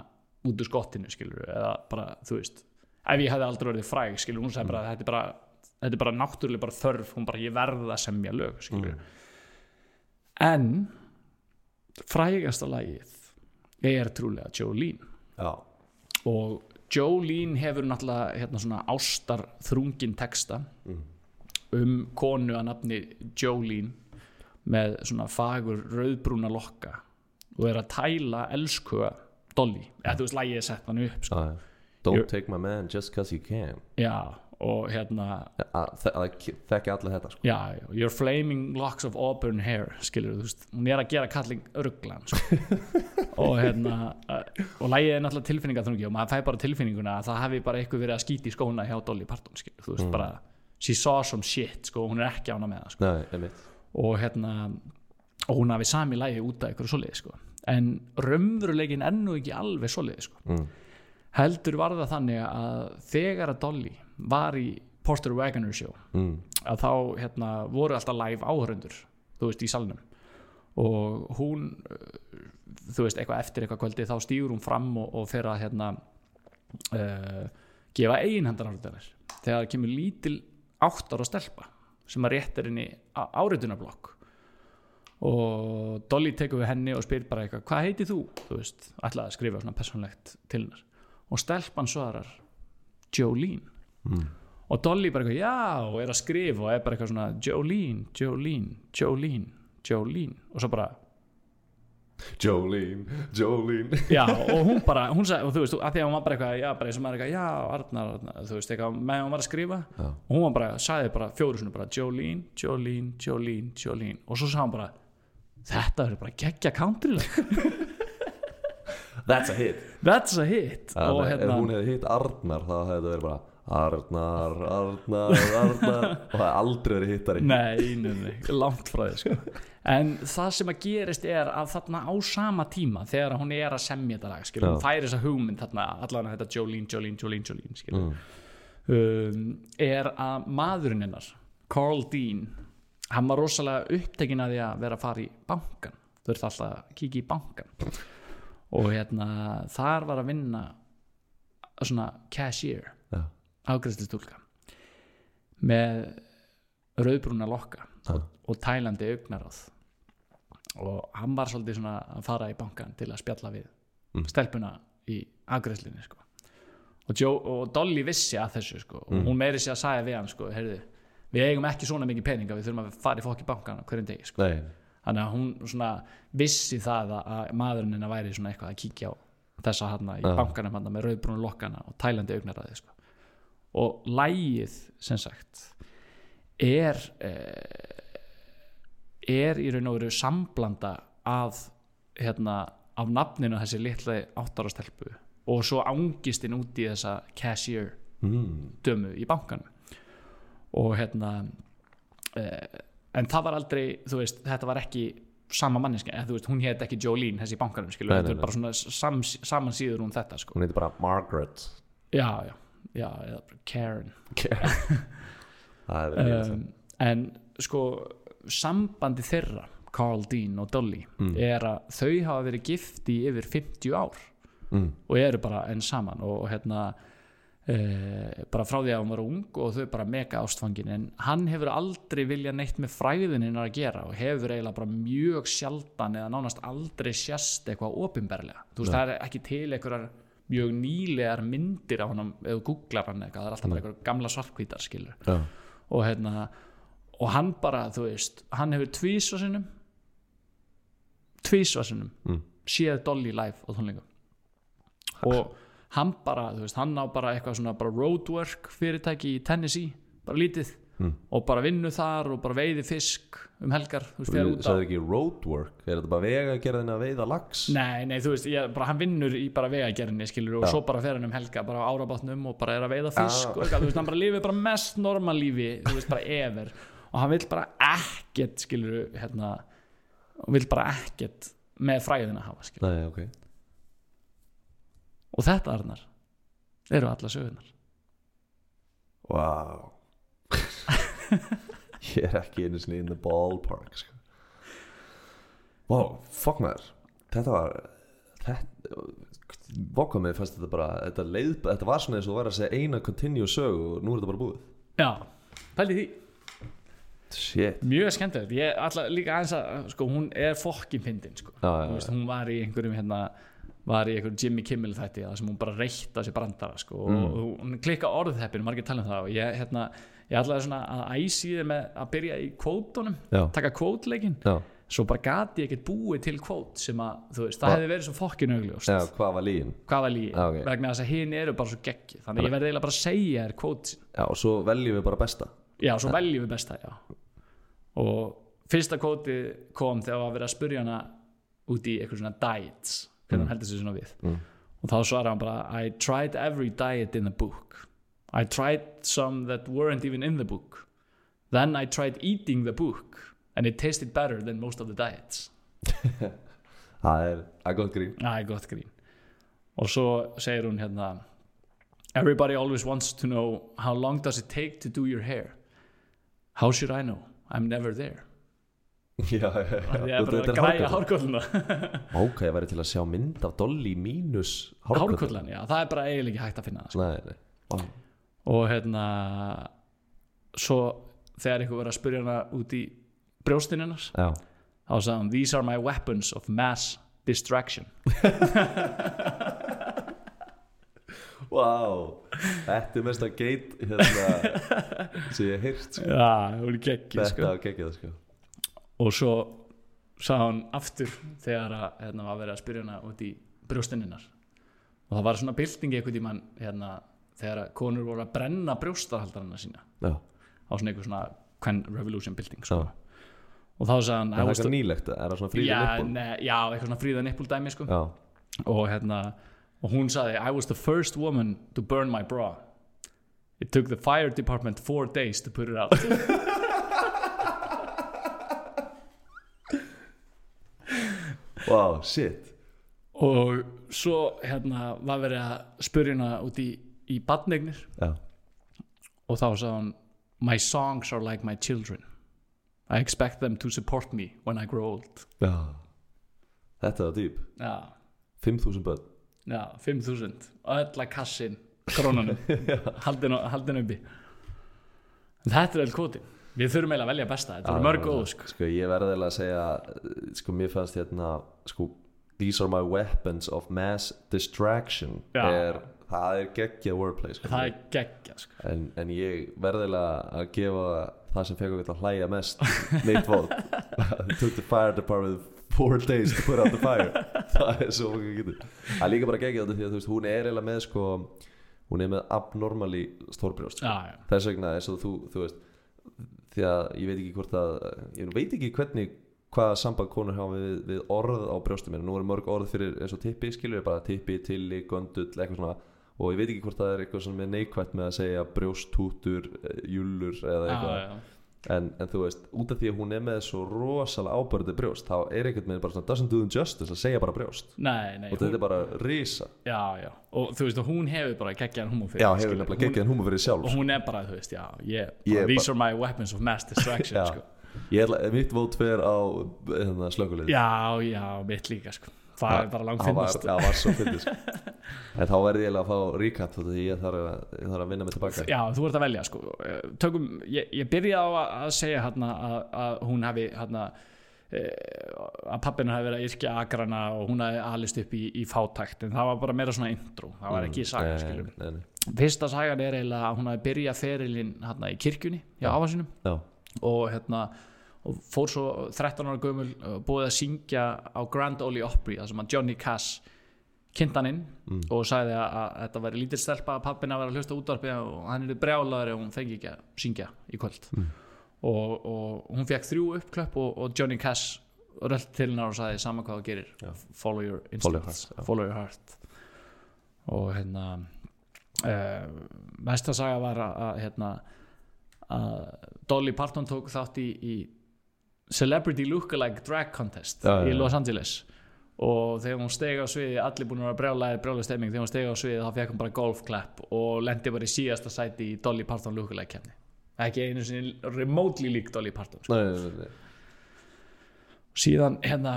út úr skottinu skilur, eða bara, þú veist ef ég hefði aldrei verið fræg, skilur, hún sagði bara þetta er bara, þetta er bara náttúrulega bara þörf hún bara, ég verð að semja lög, skilur en frægasta lagið er trúlega Jolene. Já, og Jolene hefur náttúrulega hérna svona ástar þrungin texta um konu að nafni Jolene með svona fagur rauðbrúna lokka og er að tæla elskuga Dolly, eða þú veist lægið er sett hann upp sko. já. don't Jú. take my man just cause you can já, og hérna að þe- að þekki allir þetta sko. já, já, your flaming locks of auburn hair skilur þú veist, hún er að gera kalling örglan sko. og hérna uh, og lægið er náttúrulega tilfinningaþrungi og maður fæ bara tilfinninguna að það hafi bara eitthvað verið að skýti í skóna hjá Dolly Parton skilur, þú veist bara she saw some shit, sko, hún er ekki ána með það sko. nei, og hérna og hún hafi sami lægi út af ykkur svoleið sko. en raunveruleikin ennu ekki alveg svoleiði sko. mm. heldur var það þannig að þegar að Dolly var í Porter Wagoner show. Mm. að þá hérna, voru alltaf live áhörundur þú veist í salnum. Og hún uh, þú veist eitthvað eftir eitthvað kvöldi þá stýgur hún fram og, og fer að hérna uh, gefa eiginhendar áriðanir þegar kemur lítil átt ára stelpa sem að réttir henni áriðunarblokk og Dolly tekur við henni og spyr bara eitthvað hvað heitir þú, þú veist, ætlaði að skrifa svona personlegt til hennar. Og stelpan svarar Jolene Mm. og Dolly bara eitthvað já og er að skrifa og er bara eitthvað svona Jolene, Jolene, Jolene Jolene. Og svo bara Jolene, Jolene. Já og hún bara, hún sagði og þú veist, að því að hún var bara eitthvað já, bara eins og maður eitthvað, já, Arnar, Arnar þú veist, eitthvað, með hún var að skrifa. Já. og hún var bara, sagði bara fjóru svona bara Jolene, Jolene, Jolene, Jolene. Og svo sagði hún bara þetta er bara geggja countrylag That's a hit. That's a hit. Og Ef hérna, hún hefði hitt Arnar þá hefði þetta verið bara Arnar, Arnar, Arnar. Og það hefði aldrei verið hittari. Nei, nei, nei, langt frá því sko. En það sem að gerist er að þarna á sama tíma þegar hún er að semja þetta lag skilur, hún færi þessa hugmynd þarna allan þetta Jolene, Jolene, Jolene, Jolene skilur, Mm. um, er að maðurinn hennar Carl Dean hann var rosalega upptekinn að því að vera að fara í bankan þau eru alltaf að kíkja í bankan og hérna þar var að vinna svona cashier Já. afgræðslistúlka með rauðbrúna lokka Já. og tælandi augnaráð og hann var svolítið svona að fara í bankan til að spjalla við Mm. stelpuna í afgræðslinni sko. og, og Dolly vissi að þessu sko. og Mm. hún meiri sér að sagja við hann sko, heyrðu, við eigum ekki svona mikið peninga við þurfum að fara í fokk í bankan hverjum degi sko. Þannig að hún svona vissi það að, að maðurinn hennar væri svona eitthvað að kíkja á þessa hann í bankanum hann með rauðbrúnu lokkana og tælandi augnaræði sko. Og lægið sem sagt er eh, er í raun og veru samblanda af hérna, af nafninu þessi litla áttara stelpu og svo ángistinn út í þessa cashier mm. dömu í bankanum. Og hérna eh, en það var aldrei þú veist, þetta var ekki sama manneski, eða þú veist, hún heit ekki Jolene þessi í bankanum, skilur, Nei, þetta nei, er bara svona sam, saman síður hún þetta, sko. Hún heitir bara Margaret. Já, já, já, eða Karen verið um, en sko sambandi þeirra Carl Dean og Dolly Mm. er að þau hafa verið gift í yfir 50 ár mm. og eru bara enn saman og hérna e, bara frá því að hún var ung og þau bara mega ástfangin en hann hefur aldrei vilja neitt með fræðinin að gera og hefur eiginlega bara mjög sjaldan eða nánast aldrei sérst eitthvað opinberlega þú veist Nei. það er ekki til einhverjar mjög nýlegar myndir af hann eða googlar hann eitthvað, það er alltaf bara einhverjar gamla svartkvítar skilur Já, og hérna og hann bara, þú veist, hann hefur tvísva sinnum tvísva sinnum Mm. séð Dolly live á tónleikum. Og hann bara, þú veist, hann á bara eitthvað svona bara roadwork fyrirtæki í Tennessee, bara lítið Mm. og bara vinnu þar og bara veiði fisk um helgar, þú veist, fer út á Það er ekki roadwork Er þetta bara vega að veiða lax? Nei, nei, þú veist, ég, bara, hann vinnur í bara vegagerðinni skilur og Já. svo bara fer hann um helga bara á árabátnum og bara er að veiða fisk Já. og þú veist, hann bara lifir bara mest normal lífi, þú veist, bara ever og hann vill bara ekkert skilur, hérna og vill bara ekkert með fræðina hafa, skilur Nei, ok og þetta, Arnar, eru alla sögunar Wow Ég er ekki einu sinni in the ballpark sko. Wow, fuck maður Þetta var Þetta Vokka mig fannst þetta bara Þetta, leið, þetta var svona eins og þú var að segja eina continue sögu og nú er þetta bara búið Já, pældi því Shit mjög skemmtilegt, ég ætla líka aðeins að sko, hún er fokkin fyndin sko. Hún var í einhverjum hérna var í einhverjum Jimmy Kimmel þætti þar sem hún bara reytt á sér brandara sko, Mm. og hún klikka orðheppin, margir tala um það og ég, hérna, ég ætlaði svona að æsi þið með að byrja í kvótunum Já, taka kvótleikin, já, svo bara gati ég ekkert búið til kvót sem að, þú veist, það Hva- hefði verið svo fokkin augljóst. Já, hvað var líin? hvað var lígi, Já, ok. vegna þess að hinn eru bara svo geggi, þannig að ég verði eiginlega bara að segja þér kvót Já, og svo veljum við bara besta. Já, svo veljum við besta, já. Og fyrsta kvóti kom þegar var verið að spurja hana út í eitthvað svona diets hvernig hann heldur sér svona við. Mm. og þá svaraði hann bara I tried every diet in the book I tried some that weren't even in the book. Then I tried eating the book and it tasted better than most of the diets. Það er, er gott grín. Það er gott grín. Og svo segir hún hérna everybody always wants to know how long does it take to do your hair? How should I know? I'm never there. Já, já, já. það er bara að græja hárkolluna ok, ég væri til að sjá mynd af Dolly mínus hárkollan hárkollan, já, það er bara eiginlega ekki hægt að finna það sko. nei, nei. Vá. Og hérna svo þegar ykkur verið að spyrja hana út í brjóstinninnars þá sagði hann these are my weapons of mass distraction wow þetta er mest að geit hérna, sem ég hef heyrt sko. já, hún er geggið þetta sko. var geggjað sko. og svo sagði hann aftur þegar að, hérna, var verið að spyrja hana út í brjóstinninnar og það var svona bylting eitthvað tímann hérna, þegar konur voru að brenna brjóstahaldarana sína. Já, á svona eitthvað svona Quen Revolution bylting sko. Já. og þá sagði hann það er was eitthvað nýlegt? Er það svona fríði já, nippul já, eitthvað svona fríða nippul dæmi sko. og hérna og hún sagði I was the first woman to burn my bra. It took the fire department four days to put it out. Wow, shit. Og svo hérna var verið að spyrja hana út í, í badnegnir já, og þá sagði hún my songs are like my children. I expect them to support me when I grow old. Já. Þetta var dýp, já, 5000 börn. Já, 5000 og öll að kassin krónunum. Haldin, uppi. Þetta er öll kvotin við þurfum eiginlega að velja besta, þetta eru mörg góð sko. sko ég verði eiginlega að segja sko mér fannst hérna sko these are my weapons of mass distraction Já. er, það er geggjað wordplay sko. það er geggja sko. en, en ég verði eiginlega að gefa það sem fekk okkur til að hlæja mest mitt vóð it took the fire department four days to put out the fire það er svo okkur getur það er líka bara geggjað þetta því að veist hún er eiginlega með sko hún er með abnormally stórbrjóst sko. já, þess vegna eins og þú, þú veist því að ég veit ekki hvort að ég veit ekki hvernig hvaða samband konur hafa við, við orð á brjóstum minna nú eru mörg orð fyrir eins og tippi skilur bara tippi, tilli, göndull, eitthvað svona og ég veit ekki hvort það er eitthvað svona með neikvætt með að segja brjósttútur, eh, júllur eða já, eitthvað. já. en, en þú veist, út af því að hún er með svo rosalega ábörði brjóst þá er einhvern veginn bara svona doesn't do them justice að segja bara brjóst. Nei, nei, og þetta er bara risa. Já, já, og þú veist, og hún hefur bara geggjaðan humor fyrir já, skilur. hefur nefnilega Hún- geggjaðan húma fyrir sjálf og hún er bara, þú veist, já, Ég bara, these bara- are my weapons of mass distraction, Já. sko. Ég ætla, mitt vót fer á hérna, slökulið já, já, mitt líka, sko það er bara langt finnast það var svo sko. en þá verði ég að fá recap þú veist, ég þarf að, vinna mig tilbaka. Já, þú ert að velja, sko. Tökum, ég, ég byrja á að, segja hérna að, að hún hafi hérna að pappina hafi verið að yrkja agrana og hún hafi alist upp í, í fátækt. En það var bara meira svona intro. Það var ekki saga, Nei, skiljum nei, nei. fyrsta sagan er eiginlega að hún hafi byrjað ferilinn hérna í kirkjunni hjá afa sinum já, og hérna og fór svo 13 ára gömul uh, búið að syngja á Grand Ole Opry þar sem að Johnny Cash kynnt hann inn og sagði að, að þetta væri lítil stelpa að pappina að vera að hlusta útvarpi og hann er brjálaður ef hún fengi ekki að syngja í kvöld. Og, og hún fekk þrjú uppklöpp og, og Johnny Cash rölt til hennar og sagði sama hvað þú gerir follow your Follow your instincts já. follow your heart. Og hérna uh, mesta saga var að, að hérna að Dolly Parton tók þátt í, í Celebrity Lookalike Drag Contest Já, í. Los Angeles og þegar hún steg á sviði allir búin að vera brjálæði brjálæði stemming þegar hún steg á sviði þá fekk hún bara golfklapp og lendi bara í síðasta sæti í Dolly Parton Lookalike kemni ekki einu sinni remotely lík Dolly Parton sko. nei, nei, nei. síðan hérna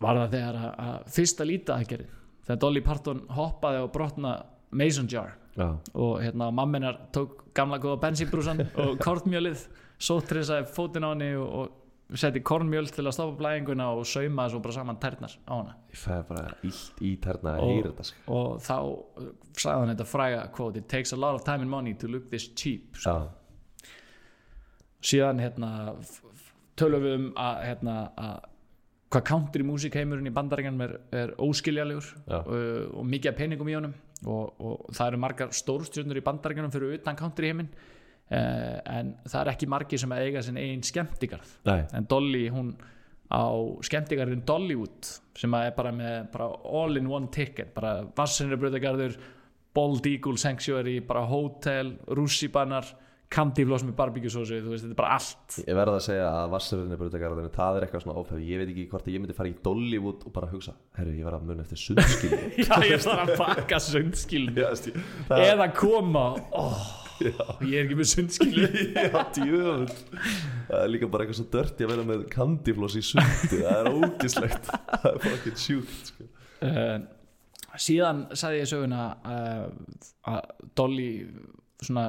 var það þegar að, að fyrsta lítaaðgerðin þegar Dolly Parton hoppaði og brotna mason jar Já, og hérna mamminar tók gamla góða bensínbrúsan og kornmjölið sóttrisaði fótinn á henni og, og setti kornmjöl til að stoppa blæðinguna og saumaði svo bara saman tærnar á hana. Ég fæði bara illt í terna að Og- heyra þetta sko. og þá uh, sagði hann þetta fræga quote it takes a lot of time and money to look this cheap Já, síðan hérna tölum við um að hérna að hvað country músík heimurinn í bandaringanum er, er óskiljalegur Já. uh, og mikið af peningum í honum. Og, og það eru margar stórstjörnur í bandaringanum fyrir utan country heiminn en það er ekki margir sem að eiga sinn eigin skemmtigarð. Nei, en Dolly hún á skemmtigarðin Dollywood sem að er bara með bara all in one ticket bara vassinribröðagarður Bald Eagle Sanctuary bara hótel, rússibannar kandifloss með barbíkjusósu þú veist, þetta er bara allt. Ég verða að segja að er bara það er eitthvað svona ófæð Ég veit ekki hvort að ég myndi fara í Dollywood og bara hugsa Herru, ég verða að muna eftir sundskilni já, ég þarf að pakka sundskilni eða koma oh, ég er ekki með djöfull. Það er líka bara eitthvað svo dört Ég verða með kandifloss í sundi. Það er ógislegt Það er fucking sjúkt sko. uh, síðan sagði ég söguna uh, að Dolly svona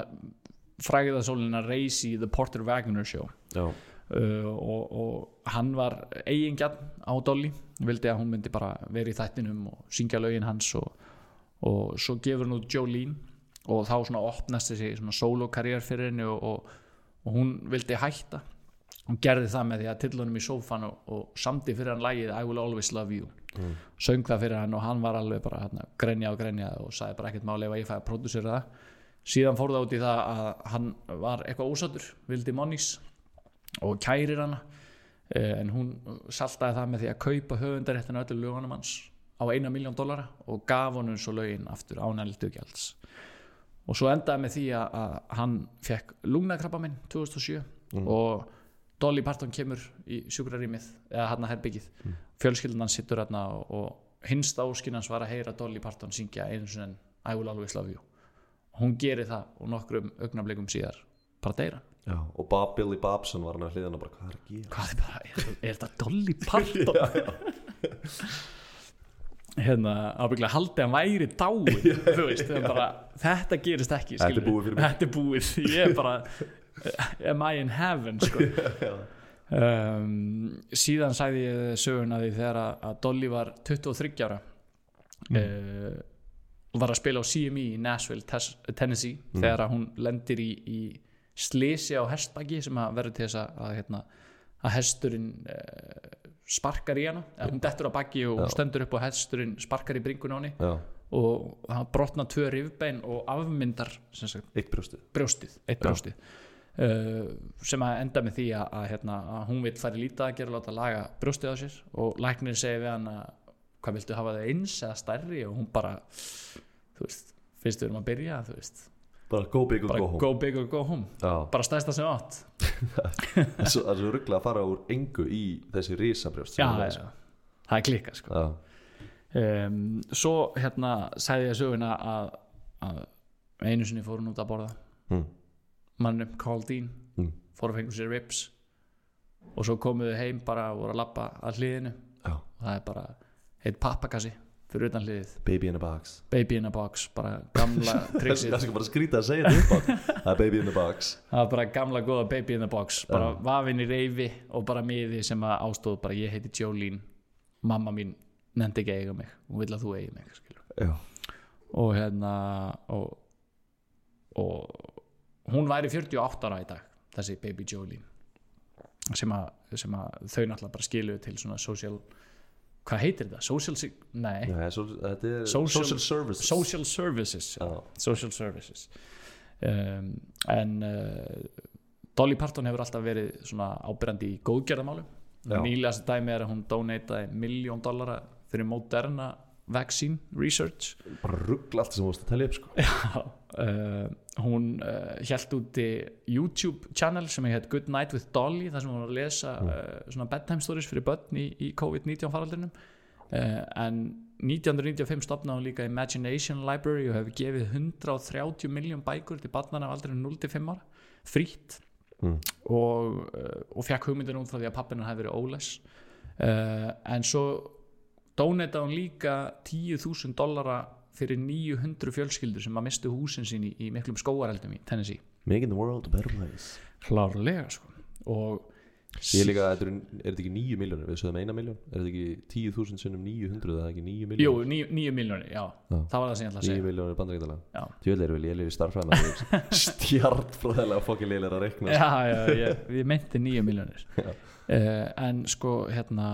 frægiðasólina reisi í The Porter Wagner Show. Já, uh, og, og hann var eigingjarn á Dolly. Vildi að hún myndi bara vera í þættinum og syngja lögin hans og, og svo gefur hún út Jolene og þá svona opnast þessi svona solo-karriér fyrir henni og, og, og hún vildi hætta. Hún gerði það með því að tilla honum í sófan og, og samdi fyrir hann lægið I will always love you. Mm. söng það fyrir hann og hann var alveg bara hérna, grenja og grenja og sagði bara ekkert máli ef ég fæði að prodúsera það. Síðan fór það út í það að hann var eitthvað ósattur, vildi Monnís og kærir hana. Eh, en hún saltaði það með því að kaupa höfundaréttina öllu lögunum hans á eina miljón dollara og gaf honum svo lögin aftur ánældu gjalds og svo endaði með því að, að hann fekk lungnakrabba minn 2007 og Dolly Parton kemur í sjúkrarýmið eða hann að herbyggið mm. fjölskyldan sittur hérna og, og hinsta óskinnans var að heyra Dolly Parton syngja einu en I will always love you. Og hún gerir það og nokkrum augnablikum síðar bara deyra já Og Bob Billy Bobson var hann að hliðan og bara Hvað er að gera? hvað er, bara, er, er þetta Dolly Parton hérna ábygglega haldið hann væri dáin þú veist, þegar bara, þetta gerist ekki Þetta er búið fyrir mig. þetta er búið, ég er bara am I in heaven sko. um, síðan sagði ég söguna því þegar að, að Dolly var 23 ára mm. og var að spila á CME í Nashville, Tennessee þegar að hún lendir í, í slisi á hestbaki sem að verður til þess að, að, hérna, að hesturinn uh, sparkar í hana hún dettur á baki og stendur upp og hesturinn sparkar í bringun á henni og hann brotna tvö rifbein og afmyndar sagt, eitt brjóstið. brjóstið, eitt brjóstið. Uh, sem að enda með því að, að, hérna, að hún vil færi lítið að gera láta laga brjóstið á sér og læknir segir við hann að hvað viltu hafa það eins eða stærri? Og hún bara þú veist, finnst við erum að byrja þú veist, Bara go big og bara go home. go or go home. Bara stærsta sem átt það er svo- ruggla að fara úr engu í þessi risabrjóst já, já, með, sko. það er klika sko. Já, um, svo hérna sagði ég söguna að, að einu sinni fór hún út að borða mm. mannum Carl Dean Mm. fór að fengu sér rips og svo komuðu heim bara og voru að lappa að hliðinu já, og það er bara heitt pappakassi fyrir utan hliðið. Baby in a box. Baby in a box, bara gamla Það triksið, er bara skrýta að segja þetta upp á. Það er baby in a box. Það var bara gamla góða baby in a box, bara Já. vafinn í reyfi og bara miði sem að ástóð bara ég heiti Jolene, mamma mín nefndi ekki eiga mig, hún vill að þú eigi mig og hérna og, og hún væri 48 ára í dag þessi baby Jolene. Sem að, sem að þau náttúrulega bara skiluðu til svona social hvað heitir þetta? Social, nei, Nei, er Social- social, services social services. Já, social services um, en uh, Dolly Parton hefur alltaf verið svona ábyrjandi í góðgerðamálum Já. nýlegast dæmi er að hún donataði miljón dollara fyrir Moderna vaccine research bara ruggla allt sem þú varst að telja upp sko. Já, uh, hún uh, hjælt úti YouTube channel sem heit Good Night with Dolly þar sem hún var að lesa uh, svona bedtime stories fyrir börn í, í COVID-19 faraldrinum. Uh, en 1995 stopnaði hún líka Imagination Library og hefur gefið 130 miljón bækur til barnana af aldrei 0-5 ára frýtt Mm. og, og fekk hugmyndin út frá því að pappina hefði verið óles. En svo donataði hún líka 10.000 dollara fyrir 900 fjölskyldur sem að mistu húsin sín í, í miklum skóareldum í Tennessee. Making the world a better place. Klárlega sko. Og Ég er líka, þetta er, er þetta ekki 9 miljónir Við sögum 1 miljón, er þetta ekki 10.000 sinnum 900 eða ekki 9 jú, miljónir 9, 9 miljónir, já, Já. það var það sem ég ætla að 9 segja. miljónir bandaríkjadala. Já. Tjóðlega er vel, ég er í starffræðina Stjartfræðilega fokkin leilir að rekna já, já, ég, ég meinti 9 miljónir uh, en sko hérna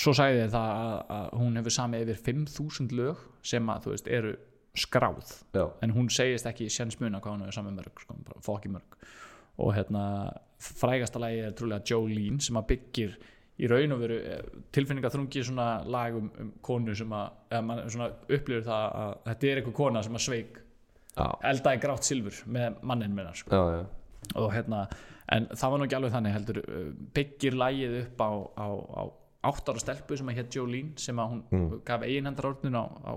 svo sagði ég það að, að hún hefur samið yfir 5.000 lög sem að þú veist eru skráð. Já, en hún segist ekki séns muna hvað hún hefur samið mörg sko, fokki mörg. Og hérna frægasta lagi er trúlega Jolene sem að byggir í raun og veru tilfinningaþrungi svona lag um, um konu sem að eða mann svona upplifir það að þetta er eitthvað kona sem að sveik Já, eldaði grátt silfur með mannin minna sko. já, já. Og hérna, en það var nú ekki alveg þannig heldur, uh, byggir lægið upp á, á, á áttara stelpu sem að hétt Jolene sem að hún Mm. gaf eiginhendarordnun á, á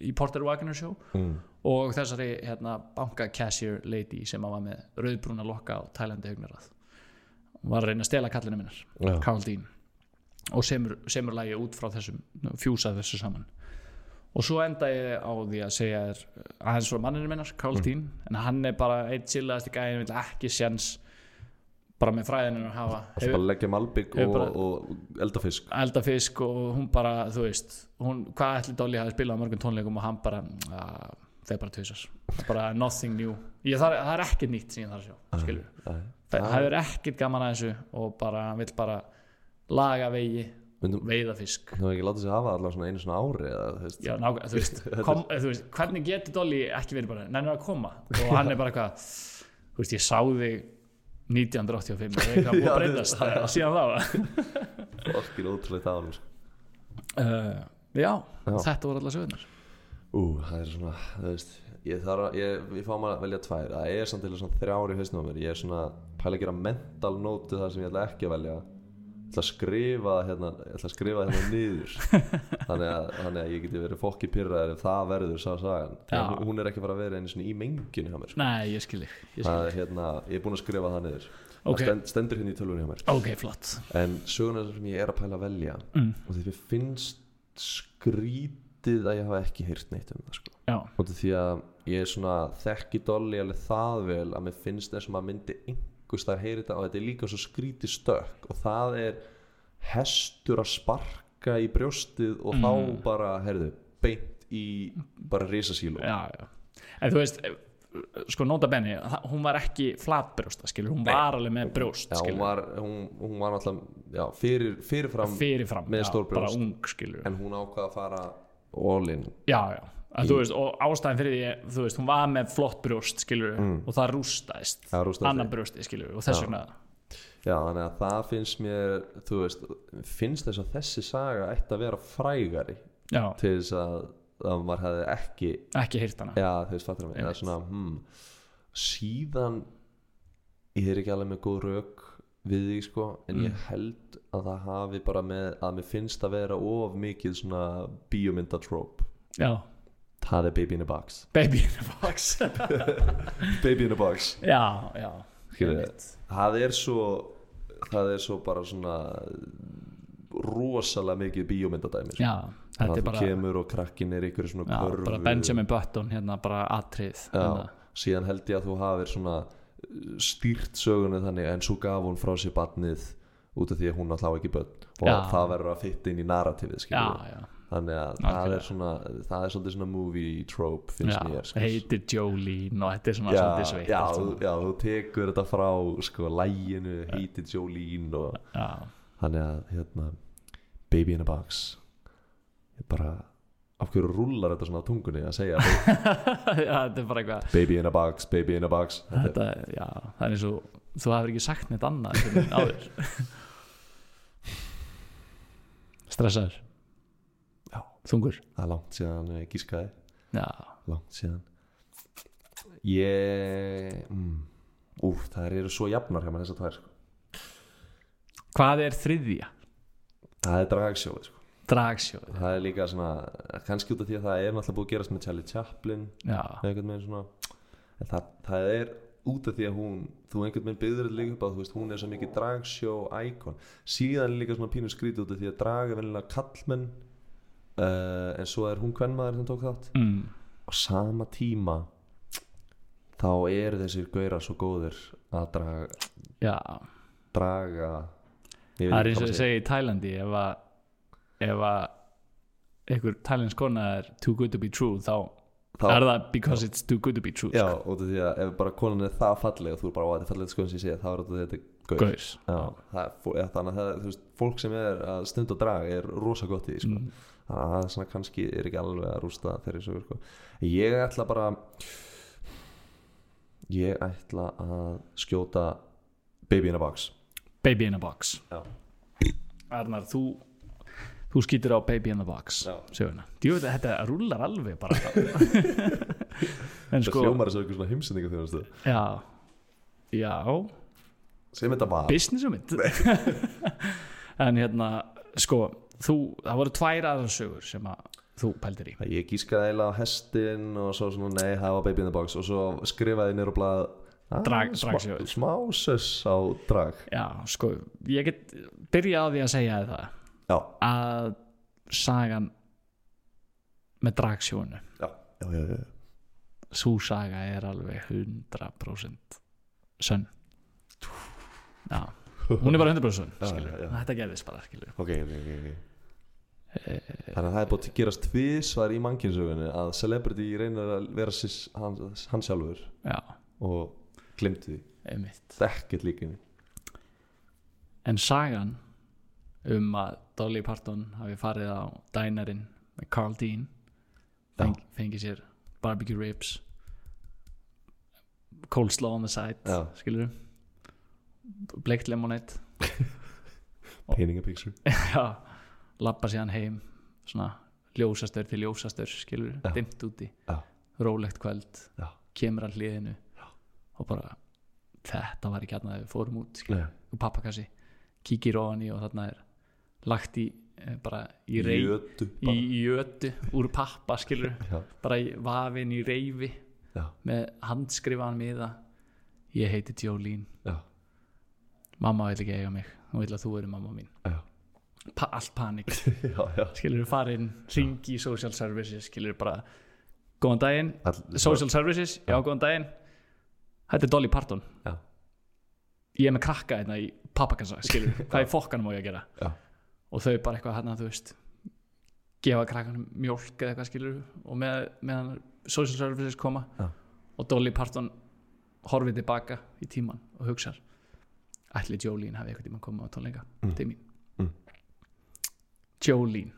í Porter Wagner show mm. og þessari hérna, banka cashier lady sem að var með rauðbrúna lokka á tælandi hugnarað hún var að reyna að stela kallinu minnar Já. Carl Dean og semur, semur lagi út frá þessum fjúsa þessu saman og svo enda ég á því að segja þér aðeins frá manninu minnar, Carl Mm. Dean en hann er bara eitt chillaðasti gæðin vil ekki sjens bara með fræðinu að hafa svo bara leggja malbygg hefur og, og eldafisk elda fisk og hún bara, þú veist hún, hvað ætli Dolly hafi spilað á mörgum tónleikum og hann bara, að, þeir bara tvisar bara nothing new. Ég, það, það er ekkert nýtt sem ég þarf að sjá skilur Æ, það er ekkert gaman að þessu og bara hann vill bara laga vegi Myndum, veiða fisk. Þú hefur ekki látið sig hafa allavega svona einu svona ári eða, Já, ná, þú, veist, kom, þú veist, hvernig getur Dolly ekki verið bara, nennir að koma? Og hann er bara eitthvað þú veist, ég sá þig 1985 og það er eitthvað búið að breytast það- það- síðan þá. Fokkin ótrúlega tánum sko. uh, já, Já. þetta voru allar sögurnar. Ú, það er svona, þú veist Ég þarf að, ég, við fáum að velja tvær. Það er samt til svona þrjár í hausnum á mér. Ég er svona, pæla að gera mental note Það sem ég ætla ekki að velja. Ég ætla að skrifa hérna, ég ætla að skrifa hérna niður þannig að, þannig að ég geti verið fokki pyrraðir ef það verður sá sagan að Já. hún- er ekki að fara að vera einu í mengjunni hjá mér sko. nei, ég skil er hérna, ég er búin að skrifa það niður Ok. það stend, stendur hérna í tölvunni hjá mér þig ok, flott en söguna sem ég er að pæla að velja mm. og því finnst skrítið að ég hafa ekki heyrt neitt um það sko. og því að ég er svona þekki dolli alveg það vel að mér finnst og maður myndi einhvers þar heyri þetta og þetta er líka svo skrítið stökk og það er hestur að sparka í brjóstið og Mm. þá bara, heyrðu, beint í bara risasílu. Já, já. En þú veist, sko nota benni hún var ekki flatbrjósta, skilur hún var alveg með brjóst, Já, hún var, hún, hún var já, fyrir, fyrirfram fyrirfram, með já, stór bara ung, skilur. En hún ákvað að fara all in. Já, já, þú veist, og ástæðin fyrir því þú veist, hún var með flott brjóst, skilur Mm. og það rústaðist Það rústaðist. annan brjósti, skilur, og þess vegna Já, þannig að það finnst mér þú veist, finnst þess að þessi saga ætti að vera frægari já, til þess að, að maður hefði ekki ekki hýrt hana já, þú veist, fattur mig, eða Einmitt. svona hmm, síðan ég er ekki alveg með góð rauk við því, sko, en Mm. ég held að það hafi bara með að mér finnst að vera of mikið svona bíómyndatróp já, það er Baby in a Box. Baby in a box. Baby in a Box. Já, já. Einmitt. það er svo það er svo bara svona rosalega mikið bíómyndadæmi sko. já, þetta Þannig er að þú bara kemur og krakkin er ykkur svona já, körfu. Bara Benjamin Button hérna bara atrið já, síðan held ég að þú hafir svona stýrt sögunni þannig en svo gaf hún frá sér barnið út af því að hún alltaf ekki börn. Og Já. það verður að fitta inn í narrativið já, skilur já, þannig að það Nákvæmlega. er svona það er svolítið svona movie trope finnst já mér sko. heitir Jolene og þetta er svona já, svolítið sveitt já, já, þú tekur þetta frá sko læginu, heitir Jolene og þannig að hérna Baby in a Box ég bara af hverju rúlar þetta svona á tungunni að segja já, þetta er bara eitthvað Baby in a Box, Baby in a Box þetta, já, það er eins og þú hafur ekki sagt neitt annað stressaður. Þungur? Það er langt síðan gískaði. Já, langt síðan. Ég mm, úf, það eru svo jafnar hjá mér þessar tvær sko. hvað er þriðja? það er dragsjóð sko. dragsjóð það er líka svona kannski út af því að það er náttúrulega búið að gerast með Charlie Chaplin svona það, það er út af því að hún þú einhvern veginn byggður þetta líka upp á þú veist, hún er svo mikið dragsjó íkon síðan er líka svona pínu skrítið út af því að draga venjulega kallmenn uh, en svo er hún kvennmaður sem tók þátt. Mm, á sama tíma þá eru þessir gaurar svo góðir að draga, já. draga það er eins og segir. segi í Tælandi ef að ef að einhver Thailands kona er too good to be true þá, Þá- er það because it's too good to be true já, út af því að ef bara konan er það falleg og þú er bara, "Vá, þetta falleg sko sem ég sé þá er þetta ja, þannig að það, þú veist, fólk sem er að stunda drag er rosa gott í því sko. Mm. Þannig að það kannski er ekki alveg að rústa þeirri sögur sko. ég ætla bara ég ætla að skjóta Baby in a Box. Baby in a Box. Já. Arnar, þú þú skýtur á Baby in the Box Já. söguna. Jú, þetta, rúlar alveg bara. En Það sko hljómar þessu eitthvað svona heimsendinga þjóðastu já, já Sem þetta var business um mitt en hérna sko, þú, það voru tvær aðra sögur sem að þú pældir í. Ég gískaði eiginlega á hestin og svo svona nei, það var baby in the box. Og svo skrifaði nýr og blað Drag- smá, dragsjóður. smá söss á drag. Já, sko, ég get byrja á því að segja það. Já, að sagan með dragsjónu já, já, já, já. svo saga er alveg 100% sönn. Já, hún er bara 100% sönn þetta gerðist bara skilur Ok, ok, ok, Þannig að það er búið að gerast tvisvar í mannkynsögunni að celebrity reynir að vera sis, hann, hann sjálfur já, og glimti því. Dekkið líkinni en sagan um að Dolly Parton hafi farið á dænerinn með Carl Dean feng, fengið sér barbecue ribs coleslaw on the side Já. skilur bleikt lemonade. Painting a picture já, lappa síðan heim svona ljósastur til ljósastur skilur, Já. dimmt úti. Já. rólegt kvöld, kemur að hliðinu og bara þetta var ekki hérna þegar við fórum út skilur, og pappakassi, kíkir ofan í og þarna er lagt í eh, bara í rey Jötu í, í jötu úr pappa skilur bara í vafin í reyfi með handskrifaðan miða. Ég heiti já, mamma vil ekki eiga mig. Hún vil að þú eru mamma mín. Já, pa allt panik já, já. skilur farin, ringi í social services skilur bara, góðan daginn All, social services, já góðan daginn þetta er Dolly Parton Já. ég er með krakka hérna í pappakassa skilur, hvað í fokkanum má ég að gera Já. og þau bara eitthvað hérna þú veist gefa krakkanum mjólk eða eitthvað skilur og með, meðan social services koma Já. og Dolly Parton horfið tilbaka í tíman og hugsar ætli Jolene hafi eitthvað tíma komið á tónleika Mm. til mín Jolene.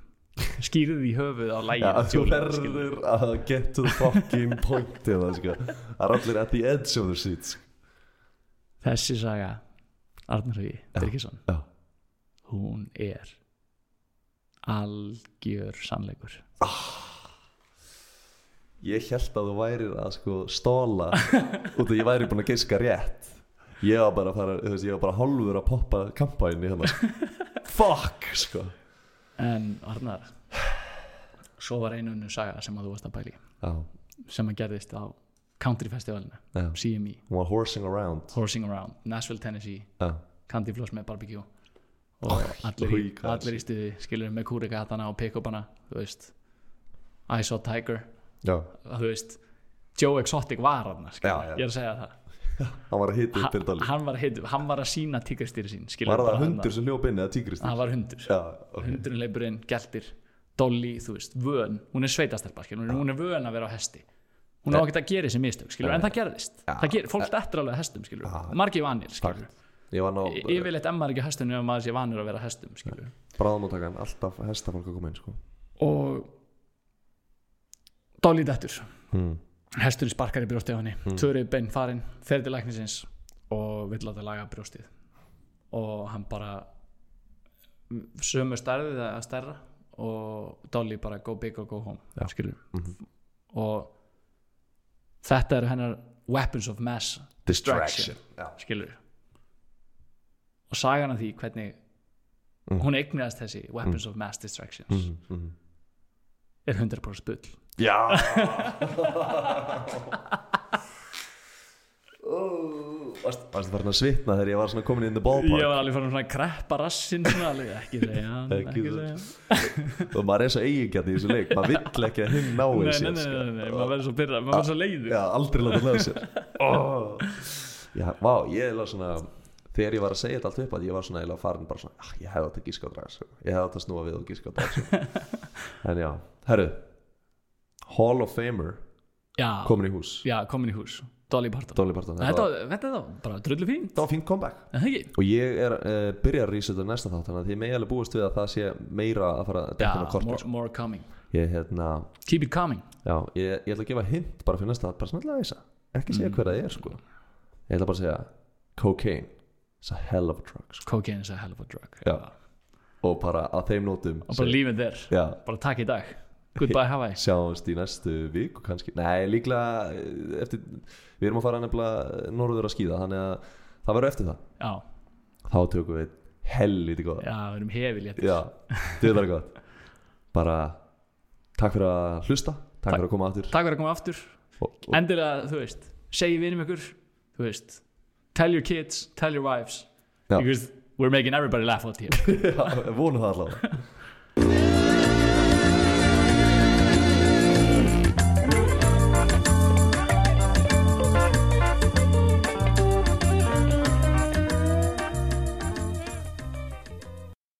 Skýrði í höfuð á lægin Já, þú verður að get to the fucking point sko. Það er allir at the edge of the seat sko. þessi saga Arnar Hugi Birgisson. Já, hún er algjör sannleikur. Ég held að þú værir að sko stóla út að ég væri búin að geiska rétt. Ég var bara að fara, þú veist, ég var bara hálfur að poppa kampæni hérna Fuck, sko en Arnar svo var einu unnu saga sem að þú varst að pæli Já, sem að gerðist á country festivalinu já, CME, var horsing around. Horsing Around Nashville, Tennessee, Já, Candy Floss með barbecue. Og Oj, allir, í, allir í stuði skilur með kúrikahatana og pick-upana þú veist. I saw Tiger. Já, þú veist Joe Exotic var hann Já, já. ég er að segja það hann var að hita upp fyrir hann, dali hann, var, heitu, hann var að sína tígristýri sín Var það hundur sem hljóp inn eða tígrist? það var hundur. Já, ok. Hundurinn leipur inn, geltir Dolly, þú veist, vön, hún er sveitastelpa skilur, hún er vön að vera á hesti. Hún á ekki að gera þessi mistök, skilur, en það gerðist. Já. það ger, fólk dettur alveg að hestum, margir vanir, var yfirleitt emmar ekki á hestunum ef maður sé vanur að vera hestum, skilur bráðamóttakan, alltaf hestafólk að koma inn sko. Og Dolly dettur. Hmm. Hesturinn sparkar í brjóstið á henni mm. tvöru bein farin, fer til læknisins og vill láta laga brjóstið og hann bara sömu stærðið eða stærra og Dolly bara go big or go home Já. skilur Mhm. og þetta er hennar weapons of mass Distraction Já, skilur og sagan af því hvernig Mm. hún eignast þessi weapons of mass distractions mm, mm. er 100% bull Já Varst varstu farin að svitna þegar ég var svona komin in the ég ballpark var alveg farin að kreppa rassinn svona alveg, ekki segja Ekki segja. og maður er svo eigingjart í þessu leik maður vill ekki að hinn nái nei, nei, sér nei, sko. nei, nei, maður verður svo byrra maður verður svo leiður Já, aldrei láta lega sér oh. Já, vá, ég er svona þegar ég var að segja þetta allt upp að ég var svona farin bara svona, ah, ég hefði átt að gíska á drag sko. ég hefði átt að snúa við og gíska á drag sko. en já, herru Hall of Famer já, komin í hús. Já, komin í hús. Dolly Parton. Dolly Parton þetta þetta var, þetta var bara drullu fín þetta var fínt comeback. En það ekki? Og ég er uh, byrjar að researcha næsta þátt þannig að því megi alveg búist við að það sé meira að fara að já, dekna kortur more, more coming. Ég, hérna, keep it coming. Já, ég, ég ætla að gefa hint bara fyrir næsta þátt, bara snarlega þess ekki segja Mm. hver það er sko. Ég ætla bara að segja cocaine it's a hell of a drug sko. cocaine is a hell of a drug. Já. og bara að þeim nótum og bara lífið þér, já, bara takk í dag goodbye Hawaii. Sjáumst í næstu viku kannski. Nei, líklega eh, eftir, við erum að fara nefnilega norður að skýða þannig að það verður eftir það. Já, þá tökum við helviti góða já, við erum hefil já, þetta er gott. Bara takk fyrir að hlusta takk, Takk. fyrir að koma aftur. Takk fyrir að koma aftur. Og, og, endilega, þú veist, segi vinum ykkur þú veist, tell your kids tell your wives. Já. because we're making everybody laugh out here. Já, vonum það allavega